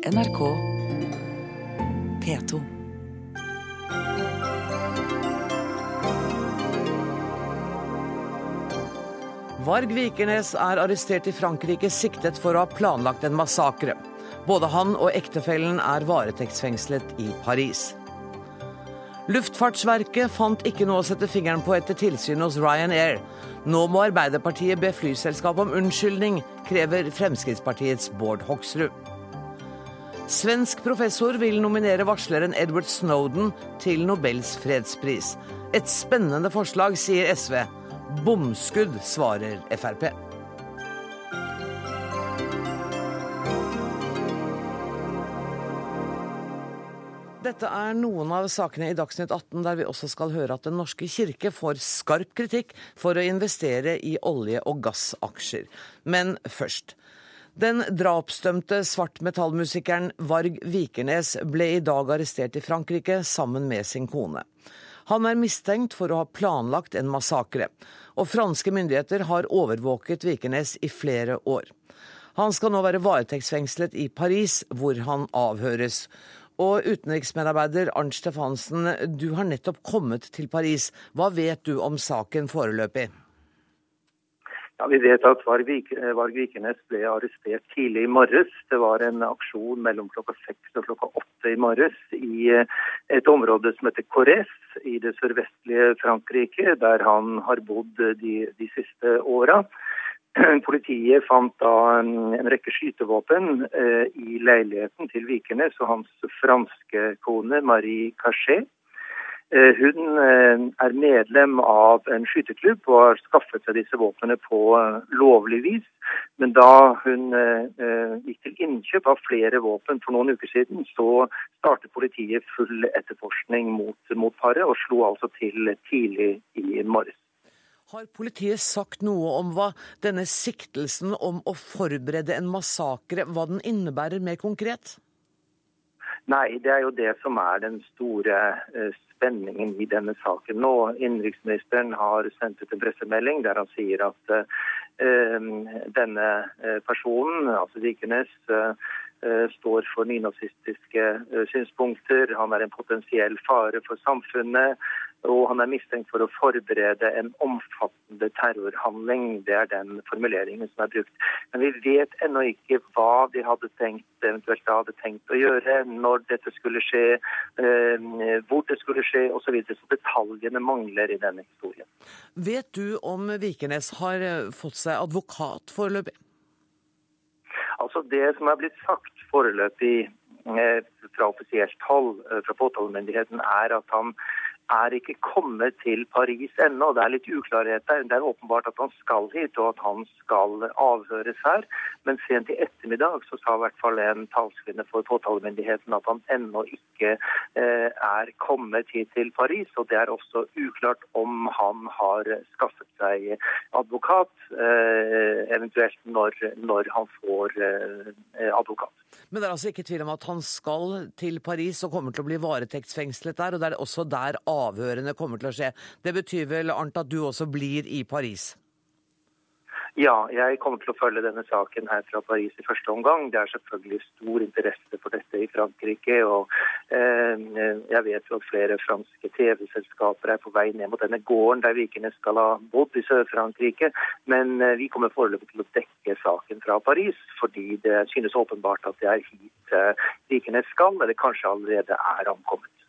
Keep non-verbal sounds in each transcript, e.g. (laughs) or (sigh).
NRK P2. Varg Vikernes er arrestert i Frankrike siktet for å ha planlagt en massakre. Både han og ektefellen er varetektsfengslet i Paris. Luftfartsverket fant ikke noe å sette fingeren på etter tilsyn hos Ryanair. Nå må Arbeiderpartiet be flyselskapet om unnskyldning, krever Fremskrittspartiets Bård Hoksrud. Svensk professor vil nominere varsleren Edward Snowden til Nobels fredspris. Et spennende forslag, sier SV. Bomskudd, svarer Frp. Dette er noen av sakene i Dagsnytt 18 der vi også skal høre at Den norske kirke får skarp kritikk for å investere i olje- og gassaksjer. Men først. Den drapsdømte svartmetallmusikeren Varg Vikernes ble i dag arrestert i Frankrike sammen med sin kone. Han er mistenkt for å ha planlagt en massakre, og franske myndigheter har overvåket Vikernes i flere år. Han skal nå være varetektsfengslet i Paris, hvor han avhøres. Og utenriksmedarbeider Arnt Stefansen, du har nettopp kommet til Paris. Hva vet du om saken foreløpig? Ja, Vi vet at Varg Vikernes ble arrestert tidlig i morges. Det var en aksjon mellom klokka seks og klokka åtte i morges i eh, et område som heter Corres i det sørvestlige Frankrike, der han har bodd de, de siste åra. (clears throat) Politiet fant da en, en rekke skytevåpen eh, i leiligheten til Vikernes og hans franske kone Marie Cachet. Eh, hun eh, er medlem av en skytterklubb og har skaffet seg disse våpnene på eh, lovlig vis. Men da hun gikk til innkjøp av flere våpen for noen uker siden, så startet politiet full etterforskning mot, mot paret, og slo altså til tidlig i morges. Har politiet sagt noe om hva denne siktelsen om å forberede en massakre, hva den innebærer mer konkret? Nei, det er jo det som er den store spenningen i denne saken nå. Innenriksministeren har sendt ut en pressemelding der han sier at uh, denne personen, altså Vikernes, uh, står for nynazistiske synspunkter. Han er en potensiell fare for samfunnet. Og han er mistenkt for å forberede en omfattende terrorhandling. Det er den formuleringen som er brukt. Men vi vet ennå ikke hva de hadde tenkt, eventuelt hadde tenkt å gjøre, når dette skulle skje, hvor det skulle skje osv. Så, videre. så detaljene mangler i denne historien. Vet du om Vikernes har fått seg advokat foreløpig? Altså Det som er blitt sagt foreløpig fra offisielt hold fra påtalemyndigheten, er at han er ikke kommet til Paris ennå. Det er litt uklarhet der. Det er åpenbart at han skal hit, og at han skal avhøres her. Men sent i ettermiddag så sa i hvert fall en talskvinne for påtalemyndigheten at han ennå ikke eh, er kommet hit til Paris. Og det er også uklart om han har skaffet seg advokat, eh, eventuelt når, når han får eh, advokat. Men det er altså ikke tvil om at han skal til Paris og kommer til å bli varetektsfengslet der, og det er også der avhørene kommer til å skje. Det betyr vel, Arnt, at du også blir i Paris? Ja, jeg kommer til å følge denne saken her fra Paris i første omgang. Det er selvfølgelig stor interesse for dette i Frankrike. og eh, Jeg vet jo at flere franske TV-selskaper er på vei ned mot denne gården der vikingene skal ha bodd i Sør-Frankrike. Men eh, vi kommer foreløpig til å dekke saken fra Paris, fordi det synes åpenbart at det er hit eh, vikingene skal, eller kanskje allerede er ankommet.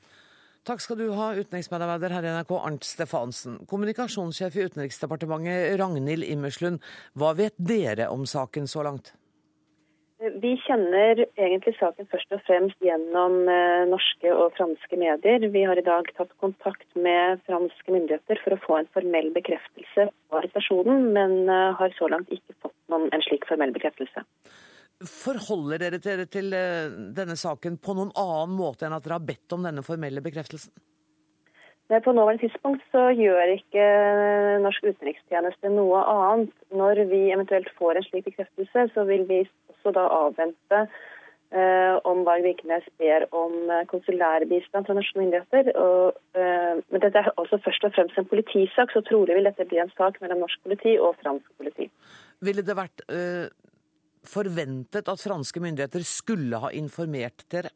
Takk skal du ha, utenriksmedarbeider her i NRK Arnt Stefansen. Kommunikasjonssjef i Utenriksdepartementet Ragnhild Immerslund, hva vet dere om saken så langt? Vi kjenner egentlig saken først og fremst gjennom norske og franske medier. Vi har i dag tatt kontakt med franske myndigheter for å få en formell bekreftelse på arrestasjonen, men har så langt ikke fått noen, en slik formell bekreftelse. Forholder dere dere til denne saken på noen annen måte enn at dere har bedt om denne formelle bekreftelsen? På nåværende tidspunkt så gjør ikke norsk utenrikstjeneste noe annet. Når vi eventuelt får en slik bekreftelse, så vil vi også da avvente eh, om Varg Vikernes ber om konsulær bistand fra norske myndigheter. Og, eh, men dette er også først og fremst en politisak, så trolig vil dette bli en sak mellom norsk politi og fransk politi. Ville det vært eh, forventet at franske myndigheter skulle ha informert dere?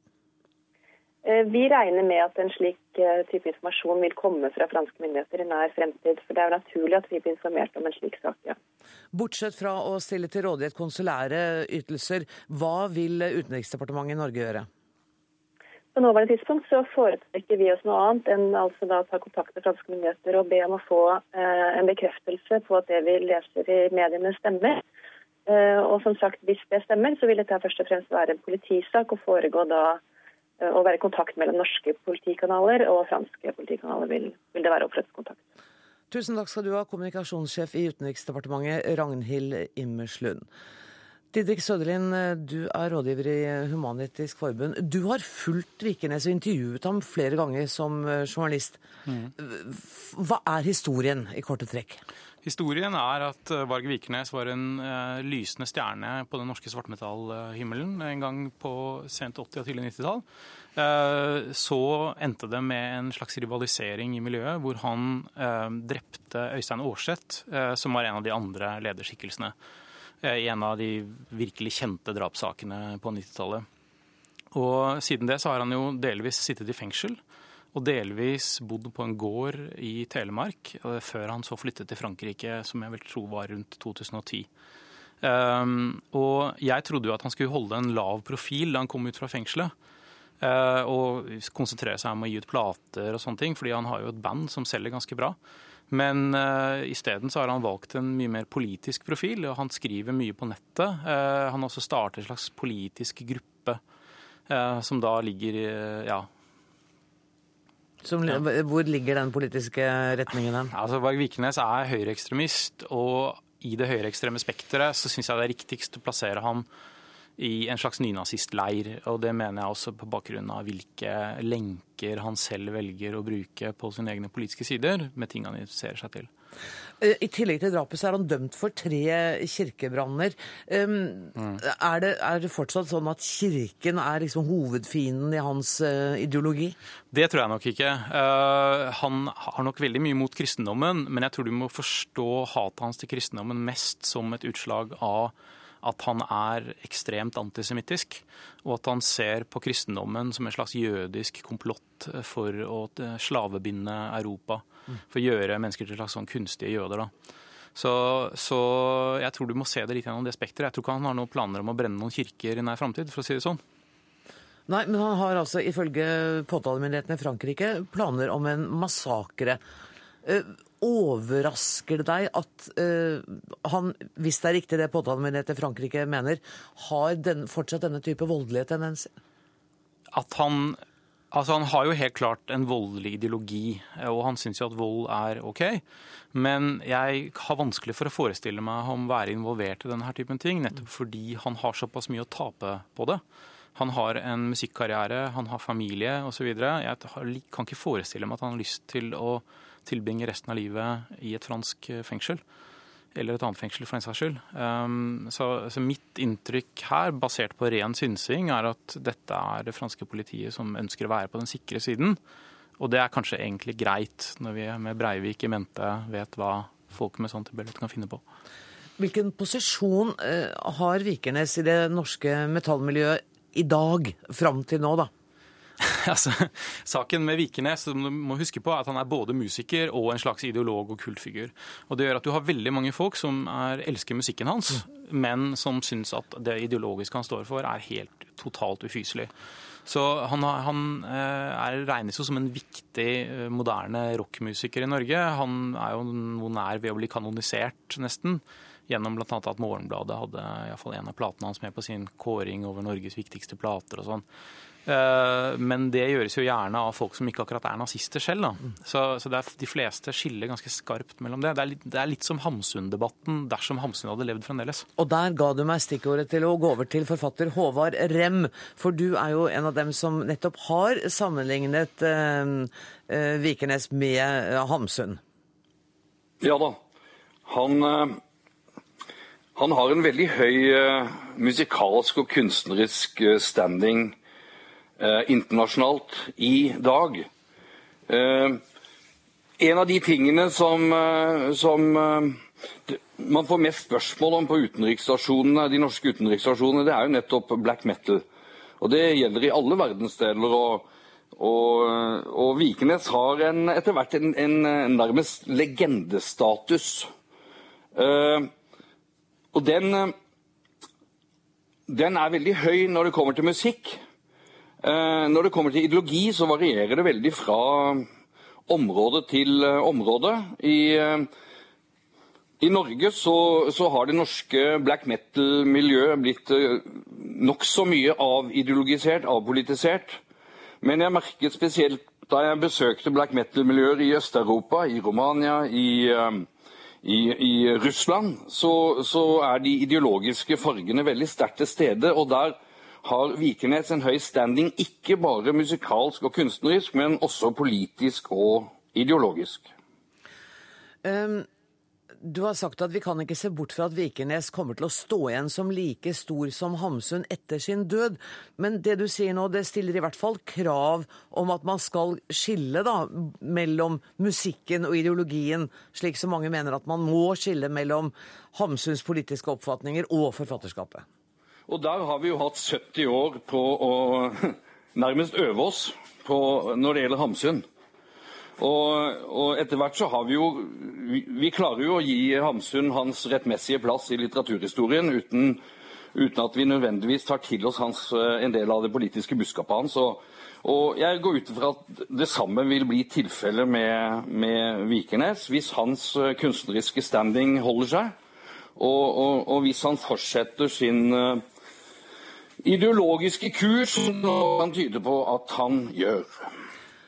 Eh, vi regner med at en slik eh, type informasjon vil komme fra franske myndigheter i nær fremtid. For det er jo naturlig at vi blir informert om en slik sak, ja. Bortsett fra å stille til rådighet konsulære ytelser, hva vil Utenriksdepartementet i Norge gjøre? På nåværende tidspunkt så foretrekker vi oss noe annet enn altså da ta kontakt med franske myndigheter og be om å få eh, en bekreftelse på at det vi leser i mediene stemmer. Eh, og som sagt, hvis det stemmer, så vil dette først og fremst være en politisak og foregå da Eh, å være i kontakt mellom norske politikanaler og franske politikanaler vil, vil det være opprettet kontakt. Tusen takk skal du ha, kommunikasjonssjef i Utenriksdepartementet, Ragnhild Immerslund. Didrik Søderlin, du er rådgiver i Human-Etisk Forbund. Du har fulgt Vikernes og intervjuet ham flere ganger som eh, journalist. Mm. Hva er historien i korte trekk? Historien er at eh, Varg Vikernes var en uh, lysende stjerne på den norske svartmetallhimmelen en gang på sent 80- og tidlig 90-tall. Uh, så endte det med en slags rivalisering i miljøet, hvor han drepte Øystein Aarseth, som var en av de andre lederskikkelsene i en av de virkelig kjente drapssakene på 90-tallet. Og siden det så har han jo delvis sittet i fengsel og delvis bodd på en gård i Telemark, eh, før han så flyttet til Frankrike, som jeg vil tro var rundt 2010. Um, ehm, og jeg trodde jo at han skulle holde en lav profil da han kom ut fra fengselet. Uh, og konsentrere seg om å gi ut plater og sånne ting, fordi han har jo et band som selger ganske bra. Men uh, isteden har han valgt en mye mer politisk profil, og han skriver mye på nettet. Uh, han har også startet en slags politisk gruppe uh, som da ligger ja, som. Hvor ligger den politiske retningen hen? Altså, Varg Viknes er høyreekstremist, og i det høyreekstreme spekteret så syns jeg det er riktigst å plassere ham i en slags nynazistleir. Og det mener jeg også på bakgrunn av hvilke lenker han selv velger å bruke på sine egne politiske sider, med ting han interesserer seg til. Eh, I tillegg til drapet så er han dømt for tre kirkebranner. Um, mm. er, det, er, det, fortsatt sånn at kirken er liksom hovedfienden i hans uh, ideologi? Det tror jeg nok ikke. Uh, han har nok veldig mye mot kristendommen, men jeg tror du må forstå hatet hans til kristendommen mest som et utslag av at han er ekstremt antisemittisk, og at han ser på kristendommen som en slags jødisk komplott for å slavebinde Europa for å gjøre mennesker til slags sånn kunstige jøder. da. Så, så, jeg tror du må se det litt gjennom det spekteret. Jeg tror ikke han har noen planer om å brenne noen kirker i nær framtid, for å si det sånn. Nei, men han har altså ifølge påtalemyndighetene i Frankrike planer om en massakre. Eh, overrasker det deg at uh, han, hvis det er riktig det påtalemyndigheten i Frankrike mener, har den, fortsatt denne type voldelige tendenser? At han Altså, Han har jo helt klart en voldelig ideologi, og han syns jo at vold er OK. Men jeg har vanskelig for å forestille meg ham være involvert i denne typen ting, nettopp fordi han har såpass mye å tape på det. Han har en musikkarriere, han har familie osv. Jeg kan ikke forestille meg at han har lyst til å tilbringe resten av livet i et fransk fengsel eller et annet fengsel for den saks skyld. Um, så, så, mitt inntrykk her, basert på ren synsing, er at dette er det franske politiet som ønsker å være på den sikre siden. Og det er kanskje egentlig greit, når vi med Breivik i mente vet hva folk med sånn tilbøyelighet kan finne på. Hvilken posisjon uh, har Vikernes i det norske metallmiljøet i dag, fram til nå, da? (laughs) altså, saken med Vikernes som du må huske på, er at han er både musiker og en slags ideolog og kultfigur. Og Det gjør at du har veldig mange folk som er, elsker musikken hans, mm. men som syns at det ideologiske han står for, er helt totalt ufyselig. Så han, han eh, er, regnes jo som en viktig, eh, moderne rockmusiker i Norge. Han er jo noe nær ved å bli kanonisert, nesten gjennom bl.a. at Morgenbladet hadde i fall en av platene hans med på sin kåring over Norges viktigste plater og sånn. Eh, men det gjøres jo gjerne av folk som ikke akkurat er nazister selv. Da. Så, så er, de fleste skiller ganske skarpt mellom det. Det er litt, det er litt som Hamsun-debatten dersom Hamsun hadde levd fremdeles. Og der ga du meg stikkordet til å gå over til forfatter Håvard Rem. For du er jo en av dem som nettopp har sammenlignet eh, eh Vikernes med eh, Hamsun. Ja da. Han, eh, han har en veldig høy eh, musikalsk og kunstnerisk standing internasjonalt i dag. Eh, en av de tingene som, eh, som man får mest spørsmål om på utenriksstasjonene, de norske utenriksstasjonene, det er jo nettopp black metal. Og det gjelder i alle verdensdeler. og og, og Vikenes har en, etter hvert en, en, en nærmest legendestatus. Uh, og den, den er veldig høy når det kommer til musikk. Uh, når det kommer til ideologi, så varierer det veldig fra område til uh, område. I i Norge så, så, har det norske black metal-miljøet blitt nokså mye avideologisert, avpolitisert. Men jeg merket spesielt da jeg besøkte black metal-miljøer i Øst-Europa, i Romania, i, i, i Russland, så, så, er de ideologiske fargene veldig sterkt til stede. Og der har Vikenes en høy standing, ikke bare musikalsk og kunstnerisk, men også politisk og ideologisk. Um du har sagt at vi kan ikke se bort fra at Vikernes kommer til å stå igjen som like stor som Hamsun etter sin død. Men det du sier nå, det stiller i hvert fall krav om at man skal skille da, mellom musikken og ideologien, slik som mange mener at man må skille mellom Hamsuns politiske oppfatninger og forfatterskapet. Og der har vi jo hatt 70 år på å (laughs) nærmest øve oss på, når det gjelder Hamsun. Og, og, etter hvert så har vi jo vi, vi, klarer jo å gi Hamsun hans rettmessige plass i litteraturhistorien uten, uten at vi nødvendigvis tar til oss hans, eh, en del av det politiske budskapet hans. Og, og jeg går ut ifra at det samme vil bli tilfellet med, med Vikernes, hvis hans eh, kunstneriske standing holder seg, og, og hvis han fortsetter sin uh, ideologiske kurs, som kan tyde på at han gjør.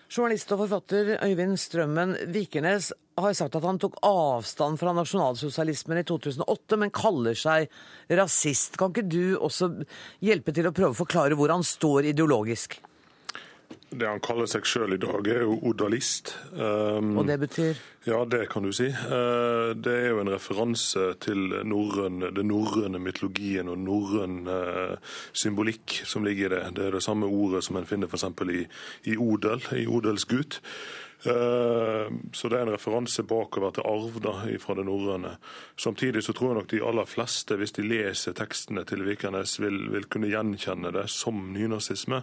Journalist og forfatter Øyvind Strømmen Vikernes har sagt at han tok avstand fra nasjonalsosialismen i 2008, men kaller seg rasist. Kan ikke du også hjelpe til å prøve å forklare hvor han står ideologisk? Det han kaller seg sjøl i dag, er jo odalist. Um, og det betyr? Ja, det kan du si. Uh, det er jo en referanse til norrøn, den norrøne mytologien og norrøn uh, symbolikk som ligger i det. Det er det samme ordet som en finner f.eks. I, i odel, i odelsgut. Eh, så det er en referanse bakover til arv da, fra det norrøne. Samtidig så tror jeg nok de aller fleste, hvis de leser tekstene til Vikernes, vil, vil kunne gjenkjenne det som nynazisme.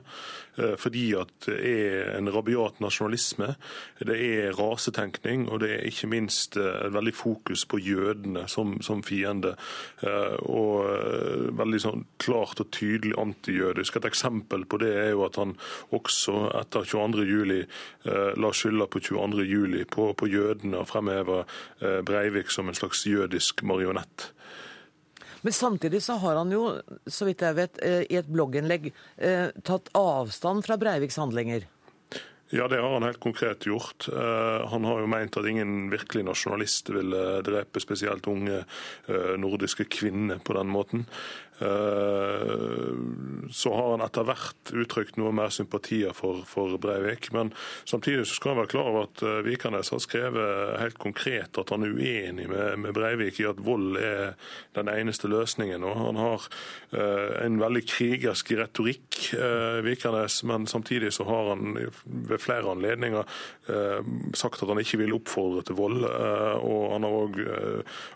Eh, fordi at det er en rabiat nasjonalisme, det er rasetenkning, og det er ikke minst eh, veldig fokus på jødene som, som fiende. Og veldig sånn klart og tydelig antijødisk. Et eksempel på det er jo at han også etter 22.07 la skylda skylda på 22.07 på, på jødene og fremheva eh, Breivik som en slags jødisk marionett. Men samtidig så har han jo, så vidt jeg vet, eh, i et blogginnlegg eh, tatt avstand fra Breiviks handlinger. Ja, det har han helt konkret gjort. Han har jo meint at ingen virkelig nasjonalist ville drepe spesielt unge nordiske kvinner på den måten. Eh, så har han etter hvert uttrykt noe mer sympatier for, for, Breivik. Men samtidig så skal han være klar over at Vikernes har skrevet helt konkret at han er uenig med, med Breivik i at vold er den eneste løsningen. Og han har uh, en veldig krigersk retorikk, Vikernes, men samtidig så har han ved flere anledninger sagt at han ikke vil oppfordre til vold. og han har òg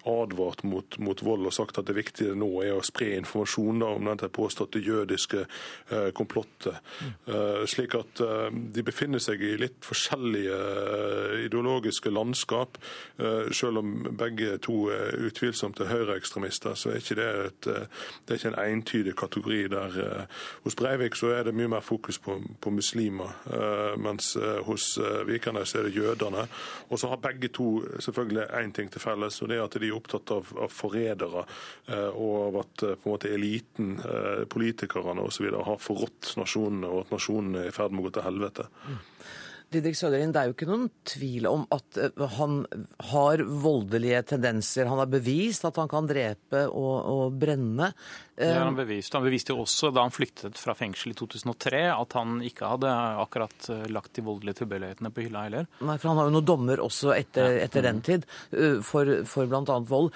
advart mot, mot, vold og sagt at det viktige nå er å spre informasjon informasjon om dette påståtte jødiske eh, komplottet. Mm. Slik at eh, de befinner seg i litt forskjellige ideologiske landskap. Selv om begge to er utvilsomt høyreekstremister, så er ikke det, et, det er ikke en entydig kategori der. Hos Breivik så er det mye mer fokus på, på muslimer, mens hos Vikernes er det jødene. Og så har begge to selvfølgelig én ting til felles, og det er at de er opptatt av, av forrædere. Og at på en måte eliten, eh, politikerne osv. har forrådt nasjonene, og at nasjonene er i ferd med å gå til helvete. Mm. Didrik Søderlin, Det er jo ikke noen tvil om at eh, han har voldelige tendenser. Han har bevist at han kan drepe og, og brenne. Det har han bevist. Han beviste jo også da han flyktet fra fengsel i 2003 at han ikke hadde akkurat eh, lagt de voldelige tilbøyelighetene på hylla heller. Nei, for han har jo noen dommer også etter, etter den tid for, for bl.a. vold.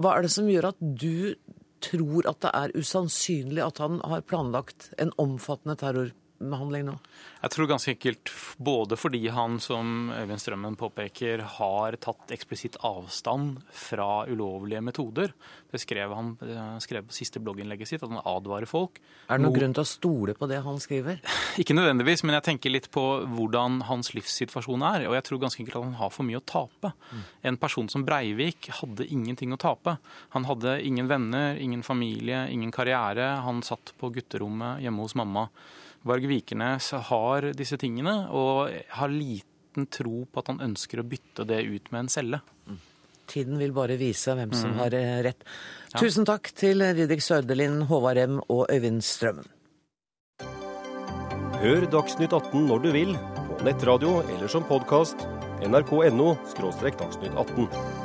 Hva er det som gjør at du tror at det er usannsynlig at han har planlagt en omfattende terror behandling nå? Jeg tror ganske enkelt både fordi han, som Øyvind Strømmen påpeker, har tatt eksplisitt avstand fra ulovlige metoder. Det skrev han skrev på siste blogginnlegget sitt, at han advarer folk. Er det noen grunn til å stole på det han skriver? (laughs) Ikke nødvendigvis, men jeg tenker litt på hvordan hans livssituasjon er. Og jeg tror ganske enkelt at han har for mye å tape. Mm. En person som Breivik hadde ingenting å tape. Han hadde ingen venner, ingen familie, ingen karriere. Han satt på gutterommet hjemme hos mamma. Varg Vikernes har disse tingene, og har liten tro på at han ønsker å bytte det ut med en celle. Mm. Tiden vil bare vise hvem som mm. har eh, rett. Ja. Tusen takk til Didrik Sørdelin, Håvard Rem og Øyvind Strømmen. Hør Dagsnytt 18 når du vil, på nettradio eller som podkast. nrk.no – dagsnytt 18.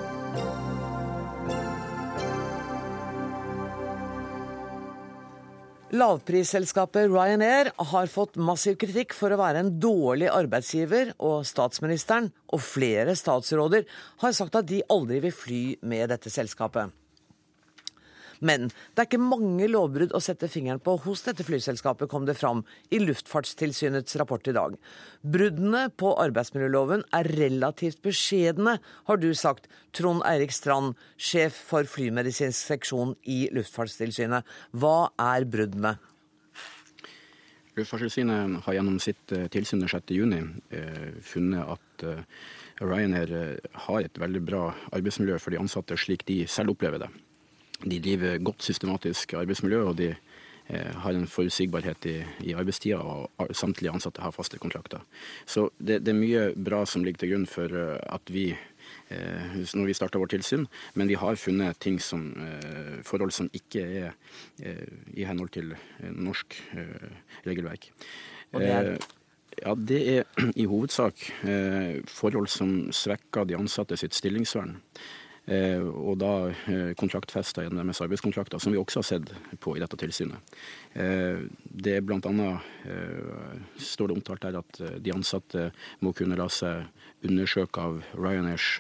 Lavprisselskapet Ryanair har fått massiv kritikk for å være en dårlig arbeidsgiver, og statsministeren og flere statsråder har sagt at de aldri vil fly med dette selskapet. Men det er ikke mange lovbrudd å sette fingeren på hos dette flyselskapet, kom det fram i Luftfartstilsynets rapport i dag. Bruddene på arbeidsmiljøloven er relativt beskjedne, har du sagt, Trond Eirik Strand, sjef for flymedisinsk seksjon i Luftfartstilsynet. Hva er bruddene? Luftfartstilsynet har gjennom sitt eh, tilsyn 6.6 eh, funnet at eh, Ryanair har et veldig bra arbeidsmiljø for de ansatte, slik de selv opplever det. De driver godt systematisk arbeidsmiljø, og de eh, har en forutsigbarhet i, i arbeidstida, og samtlige ansatte har faste kontrakter. Så det, det, er mye bra som ligger til grunn for eh, at vi eh, når vi starta vårt tilsyn, men vi har funnet ting som, forhold som ikke er i henhold til norsk regelverk. Og det er? Ja, Det er (clears throat) i hovedsak forhold som svekker de ansatte sitt stillingsvern. Eh, og da eh, kontraktfesta gjennom deres arbeidskontrakter, som vi også har sett på i dette tilsynet. Eh, det er annet, står det omtalt der at de ansatte må kunne la seg undersøke av Ryanairs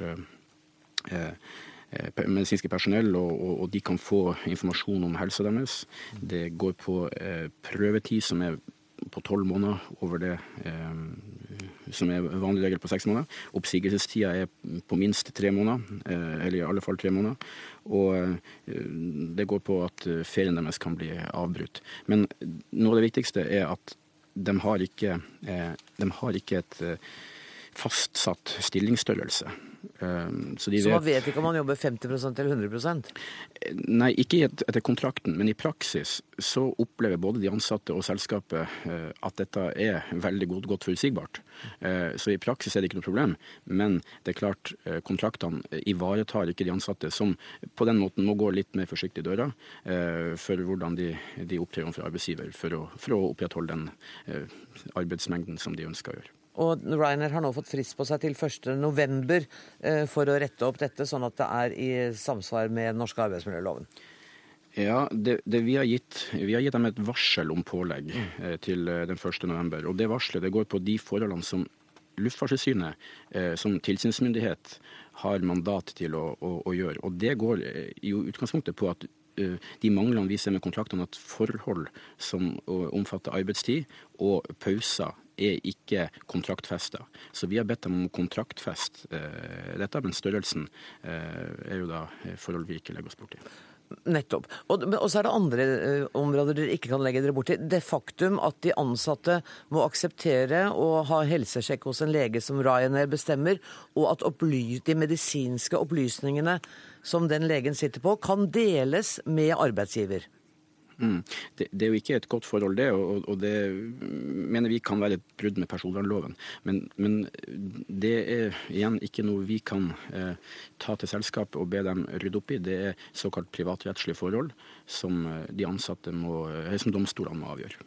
medisinske personell, og, de kan få informasjon om helsa deres. Det går på prøvetid som er på tolv måneder over det eh, som er vanlig regel på seks måneder. Oppsigelsestida er på minst tre måneder, eh, eller i alle fall tre måneder. Og eh, det går på at ferien deres kan bli avbrutt. Men noe av det viktigste er at de har ikke, de har ikke et fastsatt stillingsstørrelse. Ehm, så, så man vet ikke om man jobber 50% eller 100% Nei, ikke etter kontrakten, men i praksis så opplever både de ansatte og selskapet eh, at dette er veldig godt, godt forutsigbart. Eh, så i praksis er det ikke noe problem, men det er klart eh, kontraktene ivaretar ikke de ansatte, som på den måten må gå litt mer forsiktig i døra for hvordan de, de opptrer overfor arbeidsgiver for å, for å opprettholde den arbeidsmengden som de ønsker å gjøre. Og Ryanair har nå fått frist på seg til 1.11 eh, for å rette opp dette, sånn at det er i samsvar med den norske arbeidsmiljøloven. Ja, det, det vi, har gitt, vi, har gitt, dem et varsel om pålegg eh, til eh, den 1.11. Og det varselet det går på de forholdene som Luftfartstilsynet som tilsynsmyndighet har mandat til å, å, å gjøre. Og det går i utgangspunktet på at de manglene vi ser med kontraktene, at forhold som omfatter arbeidstid og pauser er ikke kontraktfesta. Så vi har bedt dem om å kontraktfeste eh, dette, men størrelsen eh, er jo da forhold vi ikke legger oss borti. Nettopp. Og, og, så er det andre eh, områder dere ikke kan legge dere borti. Det faktum at de ansatte må akseptere å ha helsesjekk hos en lege som Ryanair bestemmer, og at de medisinske opplysningene som den legen sitter på, kan deles med arbeidsgiver. Mm. Det, det, er jo ikke et godt forhold, det, og, og, det mener vi kan være et brudd med personvernloven. Men, men, det er igjen ikke noe vi kan eh, ta til selskapet og be dem rydde opp i. Det er såkalt privatrettslige forhold som eh, de ansatte må, eh, som domstolene må avgjøre.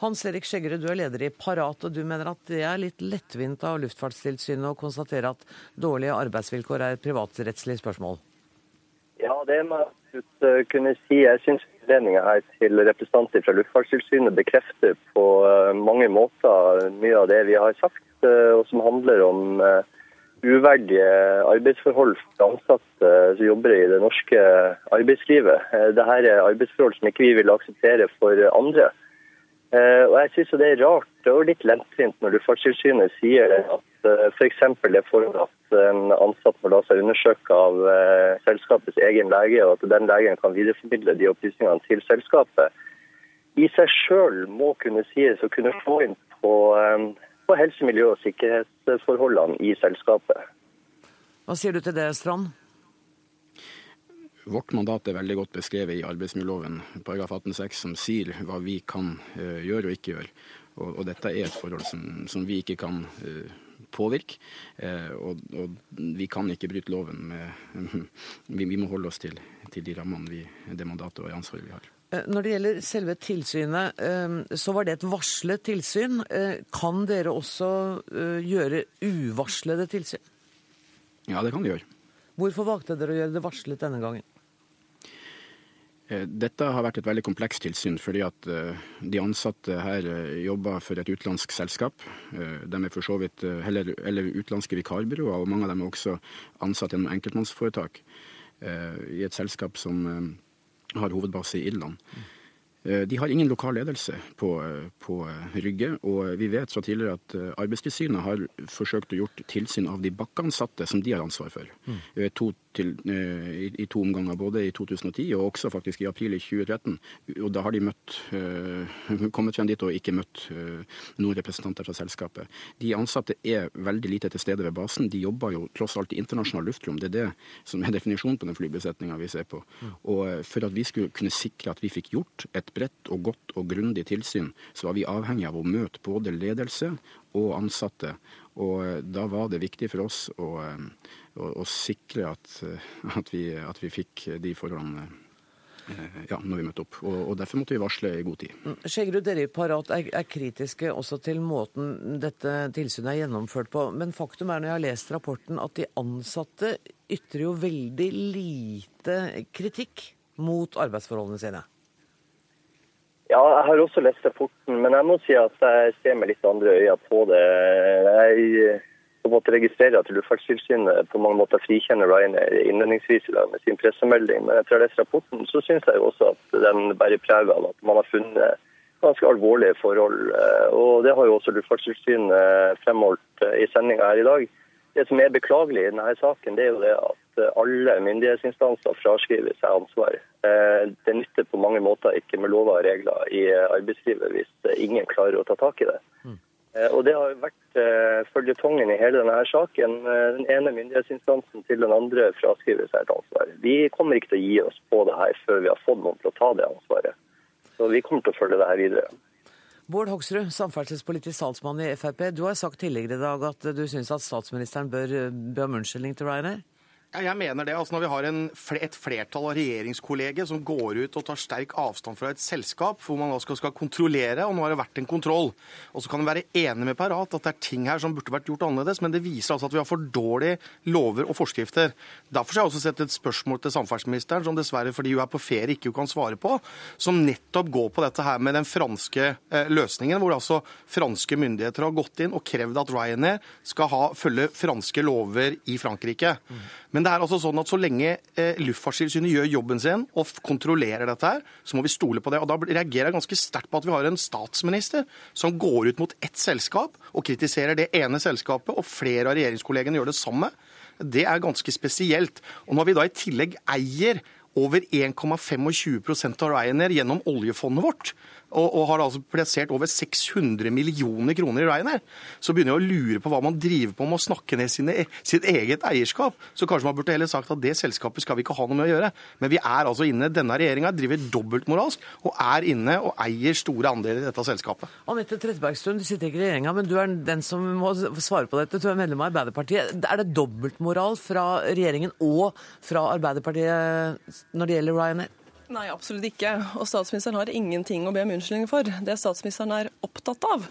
Hans Erik Skjeggerud, du er leder i Parat, og du mener at det er litt lettvint av Luftfartstilsynet å konstatere at dårlige arbeidsvilkår er et privatrettslig spørsmål? Ja, det må jeg eh, kunne si. Jeg syns innledninga her til representanter fra Luftfartstilsynet bekrefter på eh, mange måter mye av det vi har sagt, eh, og som handler om uverdige arbeidsforhold for ansatte som jobber i det norske arbeidslivet. Dette er arbeidsforhold som ikke vi vil akseptere for andre. Eh, og jeg synes det er rart og litt lettvint når Luftfartstilsynet sier at f.eks. For det forhold at en ansatt må la seg undersøke av uh, selskapets egen lege, og at den legen kan videreformidle de opplysningene til selskapet, i seg sjøl må kunne sies å kunne få inn på, på helse, miljø og sikkerhetsforholdene i selskapet. Hva sier du til det, Strand? Vårt mandat er veldig godt beskrevet i arbeidsmiljøloven, paragraf 18-6, som sier hva vi kan uh, gjøre og ikke gjøre. Og, og, dette er et forhold som, som vi ikke kan uh, påvirke. Uh, og, og, vi kan ikke bryte loven. Med, (laughs) vi, vi, må holde oss til, til de rammene, vi, det mandatet og ansvaret vi har. Når det gjelder selve tilsynet, så var det et varslet tilsyn. Kan dere også gjøre uvarslede tilsyn? Ja, det kan vi gjøre. Hvorfor valgte dere å gjøre det varslet denne gangen? Eh, dette har vært et veldig komplekst tilsyn, fordi at eh, de ansatte her eh, jobber for et utenlandsk selskap. De er for så vidt heller, eller utenlandske vikarbyråer, og mange av dem er også ansatt gjennom enkeltmannsforetak i et selskap som har hovedbase i Irland. Eh, de har ingen lokal ledelse på, eh, på, eh, Rygge, og vi vet fra tidligere at Arbeidstilsynet har forsøkt å gjort tilsyn av de bakkeansatte som de har ansvar for. Mm. To til, i, i, to omganger, både i 2010 og også faktisk i april i 2013. Og da har de møtt, (laughs) kommet frem dit og ikke møtt noen representanter fra selskapet. De ansatte er veldig lite til stede ved basen. De jobber jo tross alt i internasjonalt luftrom. Det er det som er definisjonen på den flybesetninga vi ser på. Mm. Og for at vi skulle kunne sikre at vi fikk gjort et bredt og godt og grundig tilsyn, så var vi avhengig av å møte både ledelse og ansatte. Og eh, da var det viktig for oss å, eh, å, å sikre at, eh, at, vi, at, vi, fikk de forholdene ja, når vi møtte opp. Og, og, Derfor måtte vi varsle i god tid. Mm, dere i Parat er, er, kritiske også til måten dette tilsynet er gjennomført på. Men faktum er når jeg har lest rapporten at de ansatte ytrer jo veldig lite kritikk mot arbeidsforholdene sine. Ja, jeg har også lest rapporten, men jeg må si at jeg ser med litt andre øyne på det. Jeg på en måte registrerer at Luftfartstilsynet på mange måter frikjenner Ryanair innledningsvis med sin pressemelding. Men etter å ha lest rapporten, så syns jeg også at den bærer preg av at man har funnet ganske alvorlige forhold. Og det har jo også Luftfartstilsynet fremholdt i sendinga her i dag. Det som er beklagelig i denne saken, det er jo det at alle myndighetsinstanser fraskriver seg ansvar. Eh, det nytter på mange måter ikke med lover og regler i arbeidslivet hvis ingen klarer å ta tak i det. Mm. Eh, og Det har vært følgetongen føljetongen i hele denne saken. Den ene myndighetsinstansen til den andre fraskriver seg et ansvar. Vi kommer ikke til å gi oss på det her før vi har fått noen til å ta det ansvaret. Så vi kommer til å følge det her videre. Bård Hoksrud, samferdselspolitisk salgsmann i Frp. Du har sagt tidligere i dag at du syns at statsministeren bør be om unnskyldning til Ryanair? Ja, jeg mener det. Altså, når vi har en, et flertall av regjeringskolleger som går ut og tar sterk avstand fra et selskap hvor man skal, skal, kontrollere, og nå har det vært en kontroll. Og så kan en være enig med Parat at det er ting her som burde vært gjort annerledes, men det viser altså at vi har for dårlige lover og forskrifter. Derfor har jeg også sett et spørsmål til samferdselsministeren, som dessverre fordi hun er på ferie ikke kan svare på, som nettopp går på dette her med den franske eh, løsningen, hvor altså franske myndigheter har gått inn og krevd at Ryanair skal ha, følge franske lover i Frankrike. Mm. Men det er altså sånn at så lenge eh, Luftfartstilsynet gjør jobben sin og kontrollerer dette, her, så må vi stole på det. Og Da reagerer jeg ganske sterkt på at vi har en statsminister som går ut mot ett selskap og kritiserer det ene selskapet, og flere av regjeringskollegene gjør det samme. Det er ganske spesielt. Og når vi da i tillegg eier over 1,25 av Ryanair gjennom oljefondet vårt, og, og har altså plassert over 600 millioner kroner i Ryanair, så begynner jeg å lure på hva man driver på med å snakke ned sine, sitt eget eierskap. Så kanskje man burde heller sagt at det selskapet skal vi ikke ha noe med å gjøre. Men vi er altså inne, denne regjeringa driver dobbeltmoralsk og er inne og eier store andeler i dette selskapet. Anette Trettebergstuen, du sitter ikke i regjeringa, men du er den som må svare på dette. Du er medlem av Arbeiderpartiet. Er det dobbeltmoral fra regjeringen og fra Arbeiderpartiet når det gjelder Ryanair? Nei, absolutt ikke. Og statsministeren har ingenting å be om unnskyldning for. Det statsministeren er opptatt av,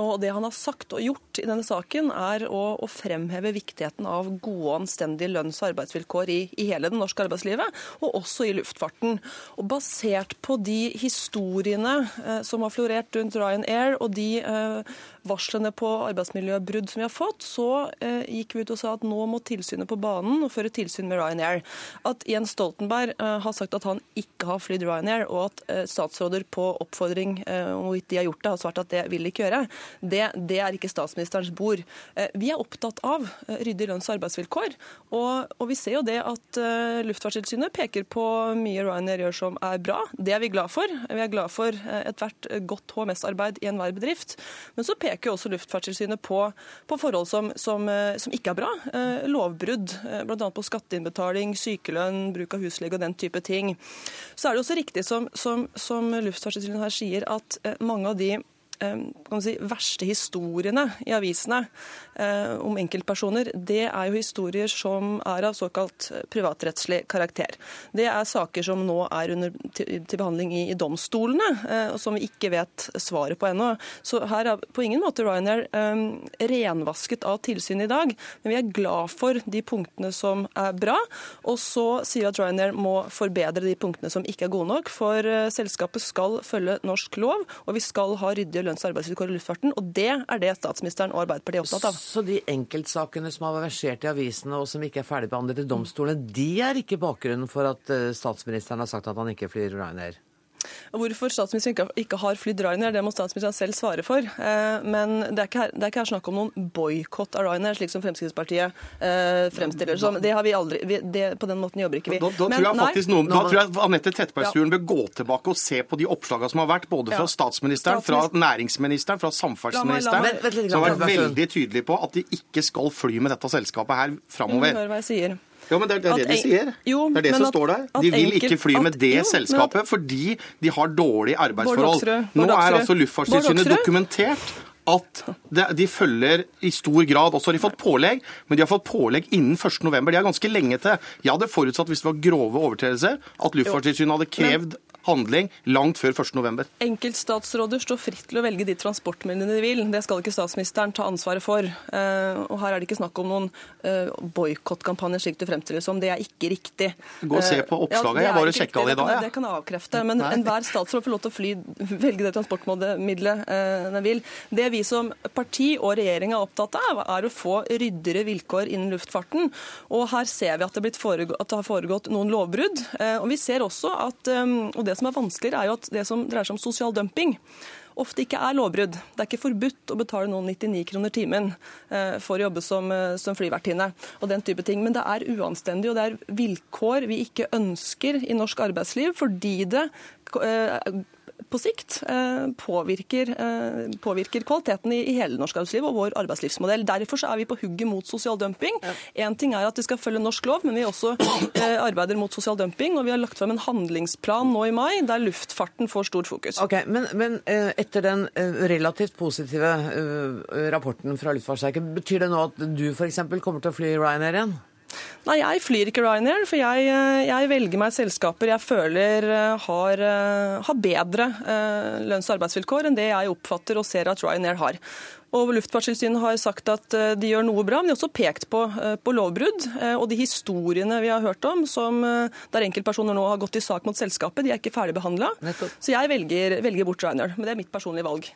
og det han har sagt og gjort i denne saken, er å, å fremheve viktigheten av gode anstendige lønns- og arbeidsvilkår i, i, hele det norske arbeidslivet, og også i luftfarten. Og basert på de historiene eh, som har florert rundt Ryanair, og de eh, varslene på arbeidsmiljøbrudd som vi har fått, så eh, gikk vi ut og sa at nå må tilsynet på banen og føre tilsyn med Ryanair. At Jens Stoltenberg eh, har sagt at han ikke har flydd Ryanair, og at eh, statsråder på oppfordring eh, om hvorvidt de har gjort det, har svart at det vil de ikke gjøre, det, det er ikke statsministerens bord. Eh, Vi er opptatt av eh, ryddige lønns- og arbeidsvilkår, og, og vi ser jo det at Luftfartstilsynet peker på mye Ryanair gjør som er bra. Det er vi glad for. Vi er glad for ethvert godt HMS-arbeid i enhver bedrift. Men så peker jo også Luftfartstilsynet på, på forhold som, som, eh, som ikke er bra. Eh, Lovbrudd, eh, bl.a. på skatteinnbetaling, sykelønn, bruk av huslege og den type ting. Så er det også riktig som, som, Luftfartstilsynet her sier, at mange av de si, verste historiene i avisene eh, om enkeltpersoner, det er jo historier som er av såkalt eh, privatrettslig karakter. Det er saker som nå er under, til, behandling i, domstolene, eh, og som vi ikke vet svaret på ennå. Så her er på ingen måte Ryanair eh, renvasket av tilsyn i dag, men vi er glad for de punktene som er bra. Og så sier vi at Ryanair må forbedre de punktene som ikke er gode nok, for eh, selskapet skal følge norsk lov, og vi skal ha ryddige lønns- og arbeidsvilkår i luftfarten. Og det er det statsministeren og Arbeiderpartiet er opptatt av. Så de enkeltsakene som har versert i avisene og som ikke er ferdigbehandlet i domstolene, de er ikke bakgrunnen for at eh, statsministeren har sagt at han ikke flyr Ryanair? Hvorfor statsministeren ikke, ikke har flydd Ryanair, det må statsministeren selv svare for. Eh, men det er ikke her, det er ikke her snakk om noen boikott av Ryanair, slik som Fremskrittspartiet eh, fremstiller det som. Det har vi aldri, vi, det, På den måten jobber ikke vi. Da, da, Men tror jeg faktisk noen, da tror jeg Anette Trettebergstuen bør gå tilbake og se på de oppslagene som har vært, både fra statsministeren, fra næringsministeren, fra samferdselsministeren, som har vært veldig tydelige på at de ikke skal fly med dette selskapet her framover. Ja, men det er det, det de sier. Jo, det er det som at- står der. De vil enkelt- ikke fly med at- det jo, selskapet at- fordi de har dårlige arbeidsforhold. Bård Nå er altså Luftfartstilsynet dokumentert at de følger i stor grad Også har de fått pålegg, men de har fått pålegg innen 1.11. De er ganske lenge til. Jeg hadde forutsatt, hvis det var grove overtredelser, at Luftfartstilsynet hadde krevd handling langt før 1.11. Enkeltstatsråder står fritt til å velge de transportmidlene de vil. Det skal ikke statsministeren ta ansvaret for. Eh, og her er det ikke snakk om noen uh, boikottkampanje, slik det fremstilles som. Det er ikke riktig. Gå og se på Eh, oppslaget. Ja, Jeg bare sjekka det i dag, Det kan jeg avkrefte. Men enhver statsråd får lov til å fly, velge det transportmiddelet den vil. Det vi som parti og regjering er opptatt av, er å få ryddigere vilkår innen luftfarten. Og her ser vi at det, har foregått noen lovbrudd. Eh, og vi ser også at, og det som er vanskeligere, er jo at det som dreier seg om sosial dumping, ofte ikke er lovbrudd. Det er ikke forbudt å betale noen 99 kroner timen eh, for å jobbe som, eh, som flyvertinne og den type ting. Men det er uanstendig, og det er vilkår vi ikke ønsker i norsk arbeidsliv, fordi det eh, på sikt eh, påvirker, eh, påvirker kvaliteten i, i hele norsk arbeidsliv og vår arbeidslivsmodell. Derfor så er vi på hugget mot sosial dumping. Én ting er at vi skal følge norsk lov, men vi også eh, arbeider mot sosial dumping. Og vi har lagt frem en handlingsplan nå i mai der luftfarten får stort fokus. Ok, Men, men etter den relativt positive rapporten fra Luftfartsverket, betyr det nå at du f.eks. kommer til å fly Ryanair igjen? Nei, jeg flyr ikke Ryanair, for jeg, eh, jeg velger meg selskaper jeg føler eh, har, eh, har bedre lønns- og arbeidsvilkår enn det jeg oppfatter og ser at Ryanair har. Og Luftfartstilsynet har sagt at de gjør noe bra, men de har også pekt på, på lovbrudd. Og de historiene vi har hørt om, som, der enkeltpersoner nå har gått i sak mot selskapet, de er ikke ferdig behandla. Så jeg velger, velger bort Ryanair. Men det er mitt personlige valg.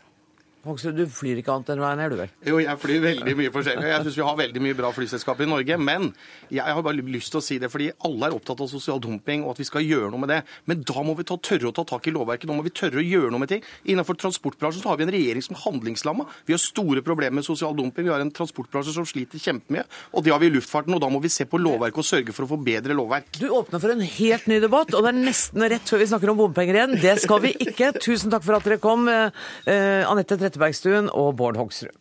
Hoksrud, du flyr ikke annet enn Ryanair, du vel? Jo, jeg flyr veldig mye forskjellig. Jeg syns vi har veldig mye bra flyselskaper i Norge. Men jeg har bare lyst til å si det, fordi alle er opptatt av sosial dumping og at vi skal gjøre noe med det. Men da må vi ta, tørre å ta tak i lovverket. Da må vi tørre å gjøre noe med ting. Innenfor transportbransjen så har vi en regjering som er handlingslamma. Vi har store problemer med sosial dumping. Vi har en transportbransje som sliter kjempemye. Og det har vi i luftfarten. Og da må vi se på lovverket og sørge for å få bedre lovverk. Du åpner for en helt ny debatt, og det er nesten rett før vi snakker om bompenger igjen. Det skal vi ikke. Tusen takk for at dere kom, eh, eh, Anette Trettebergstuen og Bård Hoksrud.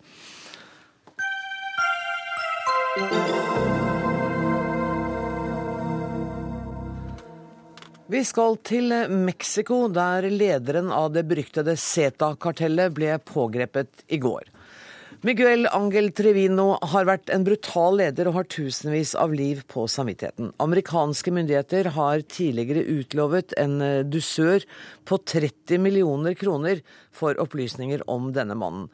Vi skal til Mexico, der lederen av det beryktede Zeta-kartellet ble pågrepet i går. Miguel Angel Trevino har vært en brutal leder og har tusenvis av liv på samvittigheten. Amerikanske myndigheter har tidligere utlovet en dusør på 30 millioner kroner for opplysninger om denne mannen.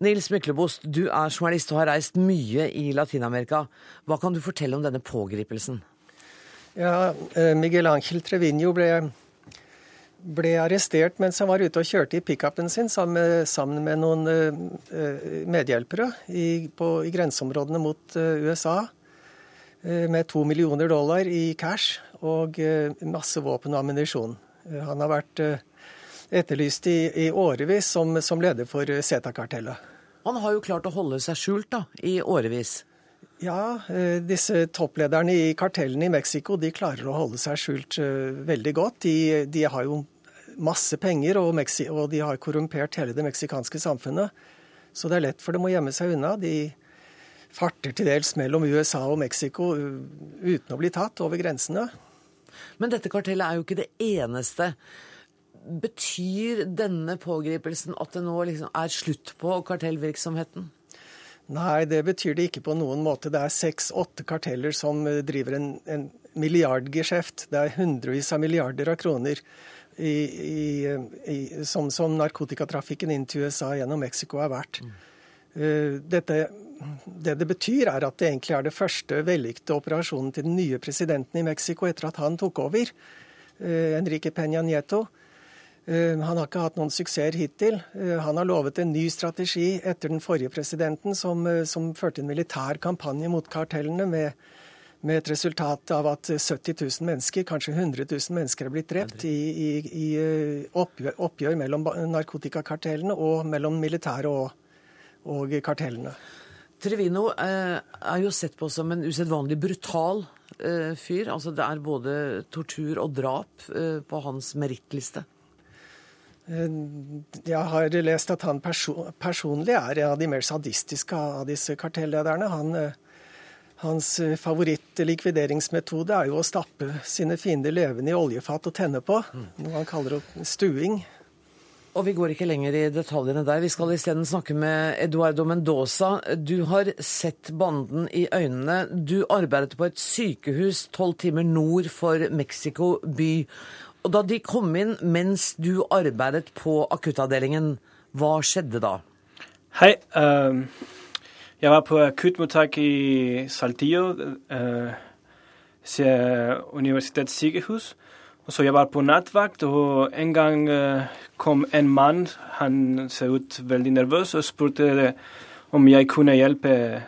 Nils Myklebost, du er journalist og har reist mye i Latin-Amerika. Hva kan du fortelle om denne pågripelsen? Ja, eh, Miguel Angel Trevino ble, ble arrestert mens han var ute og kjørte i pickupen sin sammen med, sammen med noen uh, medhjelpere i, på, i grenseområdene mot uh, USA. Uh, med to millioner dollar i cash og masse våpen og ammunisjon. Han har vært etterlyst i, i årevis som, som, leder for Zeta-kartellet. Han har jo klart å holde seg skjult da, i årevis. Ja, disse topplederne i kartellene i Mexico de klarer å holde seg skjult veldig godt. De, de har jo masse penger, og, og de har korrumpert hele det meksikanske samfunnet. Så det er lett for dem å gjemme seg unna. De farter til dels mellom USA og Mexico uten å bli tatt over grensene. Men dette kartellet er jo ikke det eneste. Betyr denne pågripelsen at det nå liksom er slutt på kartellvirksomheten? Nei, det betyr det ikke på noen måte. Det er seks-åtte karteller som driver en, en milliardgeskjeft. Det er hundrevis av milliarder av kroner i, i, som, som, narkotikatrafikken inn til USA gjennom Mexico er verdt. Mm. Dette, det det betyr, er at det egentlig er det første vellykkede operasjonen til den nye presidenten i Mexico etter at han tok over, uh, Enrique Peña Nieto. Uh, han har ikke hatt noen suksess hittil. Han har lovet en ny strategi etter den forrige presidenten, som, som førte en militær kampanje mot kartellene med med et resultat av at 70 000 mennesker, kanskje 100 000 mennesker er blitt drept i, i, i eh, oppgjør, oppgjør, mellom narkotikakartellene og mellom militæret og, og, kartellene. Trevino eh, er jo sett på som en usedvanlig brutal eh, fyr. Altså Det er både tortur og drap eh, på hans merittliste. Eh, jeg har lest at han perso personlig er en av de mer sadistiske av disse kartellederne. Han hans eh, favorittlikvideringsmetode er jo å stappe sine fiender levende i oljefat og tenne på, noe han kaller stuing. Og vi går ikke lenger i detaljene der. Vi skal isteden snakke med Eduardo Mendoza. Du har sett banden i øynene. Du arbeidet på et sykehus tolv timer nord for Mexico by. Og da de kom inn mens du arbeidet på akuttavdelingen, hva skjedde da? Hei. Um jeg var på akuttmottak i Saltillo, eh, universitetssykehus. Og så jeg var på nattvakt, og en gang eh, kom en mann, han ser ut veldig nervøs, og spurte om jeg kunne hjelpe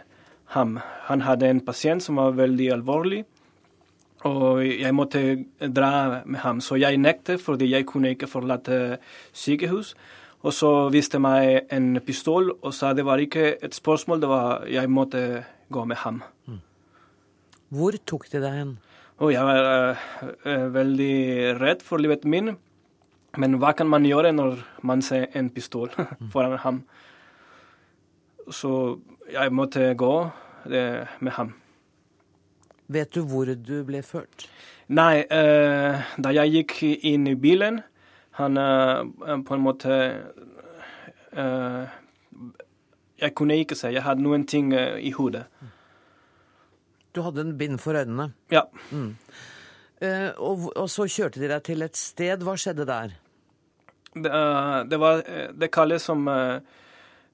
ham. Han hadde en pasient som var veldig alvorlig, og jeg måtte dra med ham. Så jeg nektet, fordi jeg kunne ikke forlate sykehus. Og så viste meg en pistol og sa det var ikke et spørsmål, det var jeg måtte gå med ham. Mm. Hvor tok de deg hen? Og jeg var uh, veldig redd for livet min. Men hva kan man gjøre når man ser en pistol (laughs) mm. foran ham? Så jeg måtte gå det, med ham. Vet du hvor du ble ført? Nei, uh, da jeg gikk inn i bilen, han uh, på en måte uh, Jeg kunne ikke se. Jeg hadde noen ting uh, i hodet. Du hadde en bind for øynene? Ja. Mm. Og, og, så kjørte de deg til et sted. Hva skjedde der? Det, det, var, det kalles som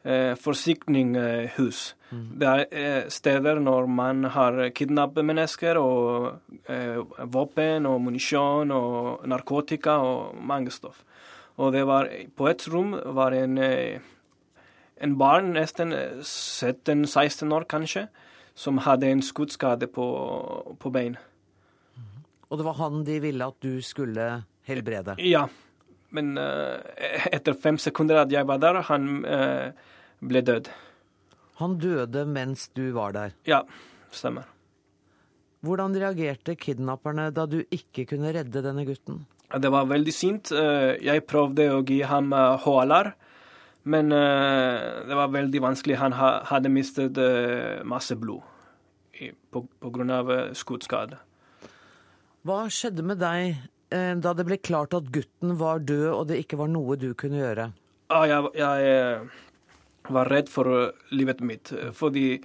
eh, forsikringshus. Mm. Det er eh, steder når man har kidnappet mennesker og eh, våpen og munisjon og narkotika og mange stoff. Og det var på et rom var en, eh, en barn nesten 17-16 år kanskje, som hadde en skuddskade på, på bein. Mm. Og det var han de ville at du skulle helbrede? Ja. Men uh, etter fem sekunder at jeg var der, han uh, ble død. Han døde mens du var der? Ja, stemmer. Hvordan reagerte kidnapperne da du ikke kunne redde denne gutten? Det var veldig sint. Eh, jeg prøvde å gi ham HLR, eh, men eh, det var veldig vanskelig. Han hadde mistet masse blod pga. skuddskade. Hva skjedde med deg da det ble klart at gutten var død og det ikke var noe du kunne gjøre? Ja, jeg, jeg, var redd for eh, livet mitt. Eh, fordi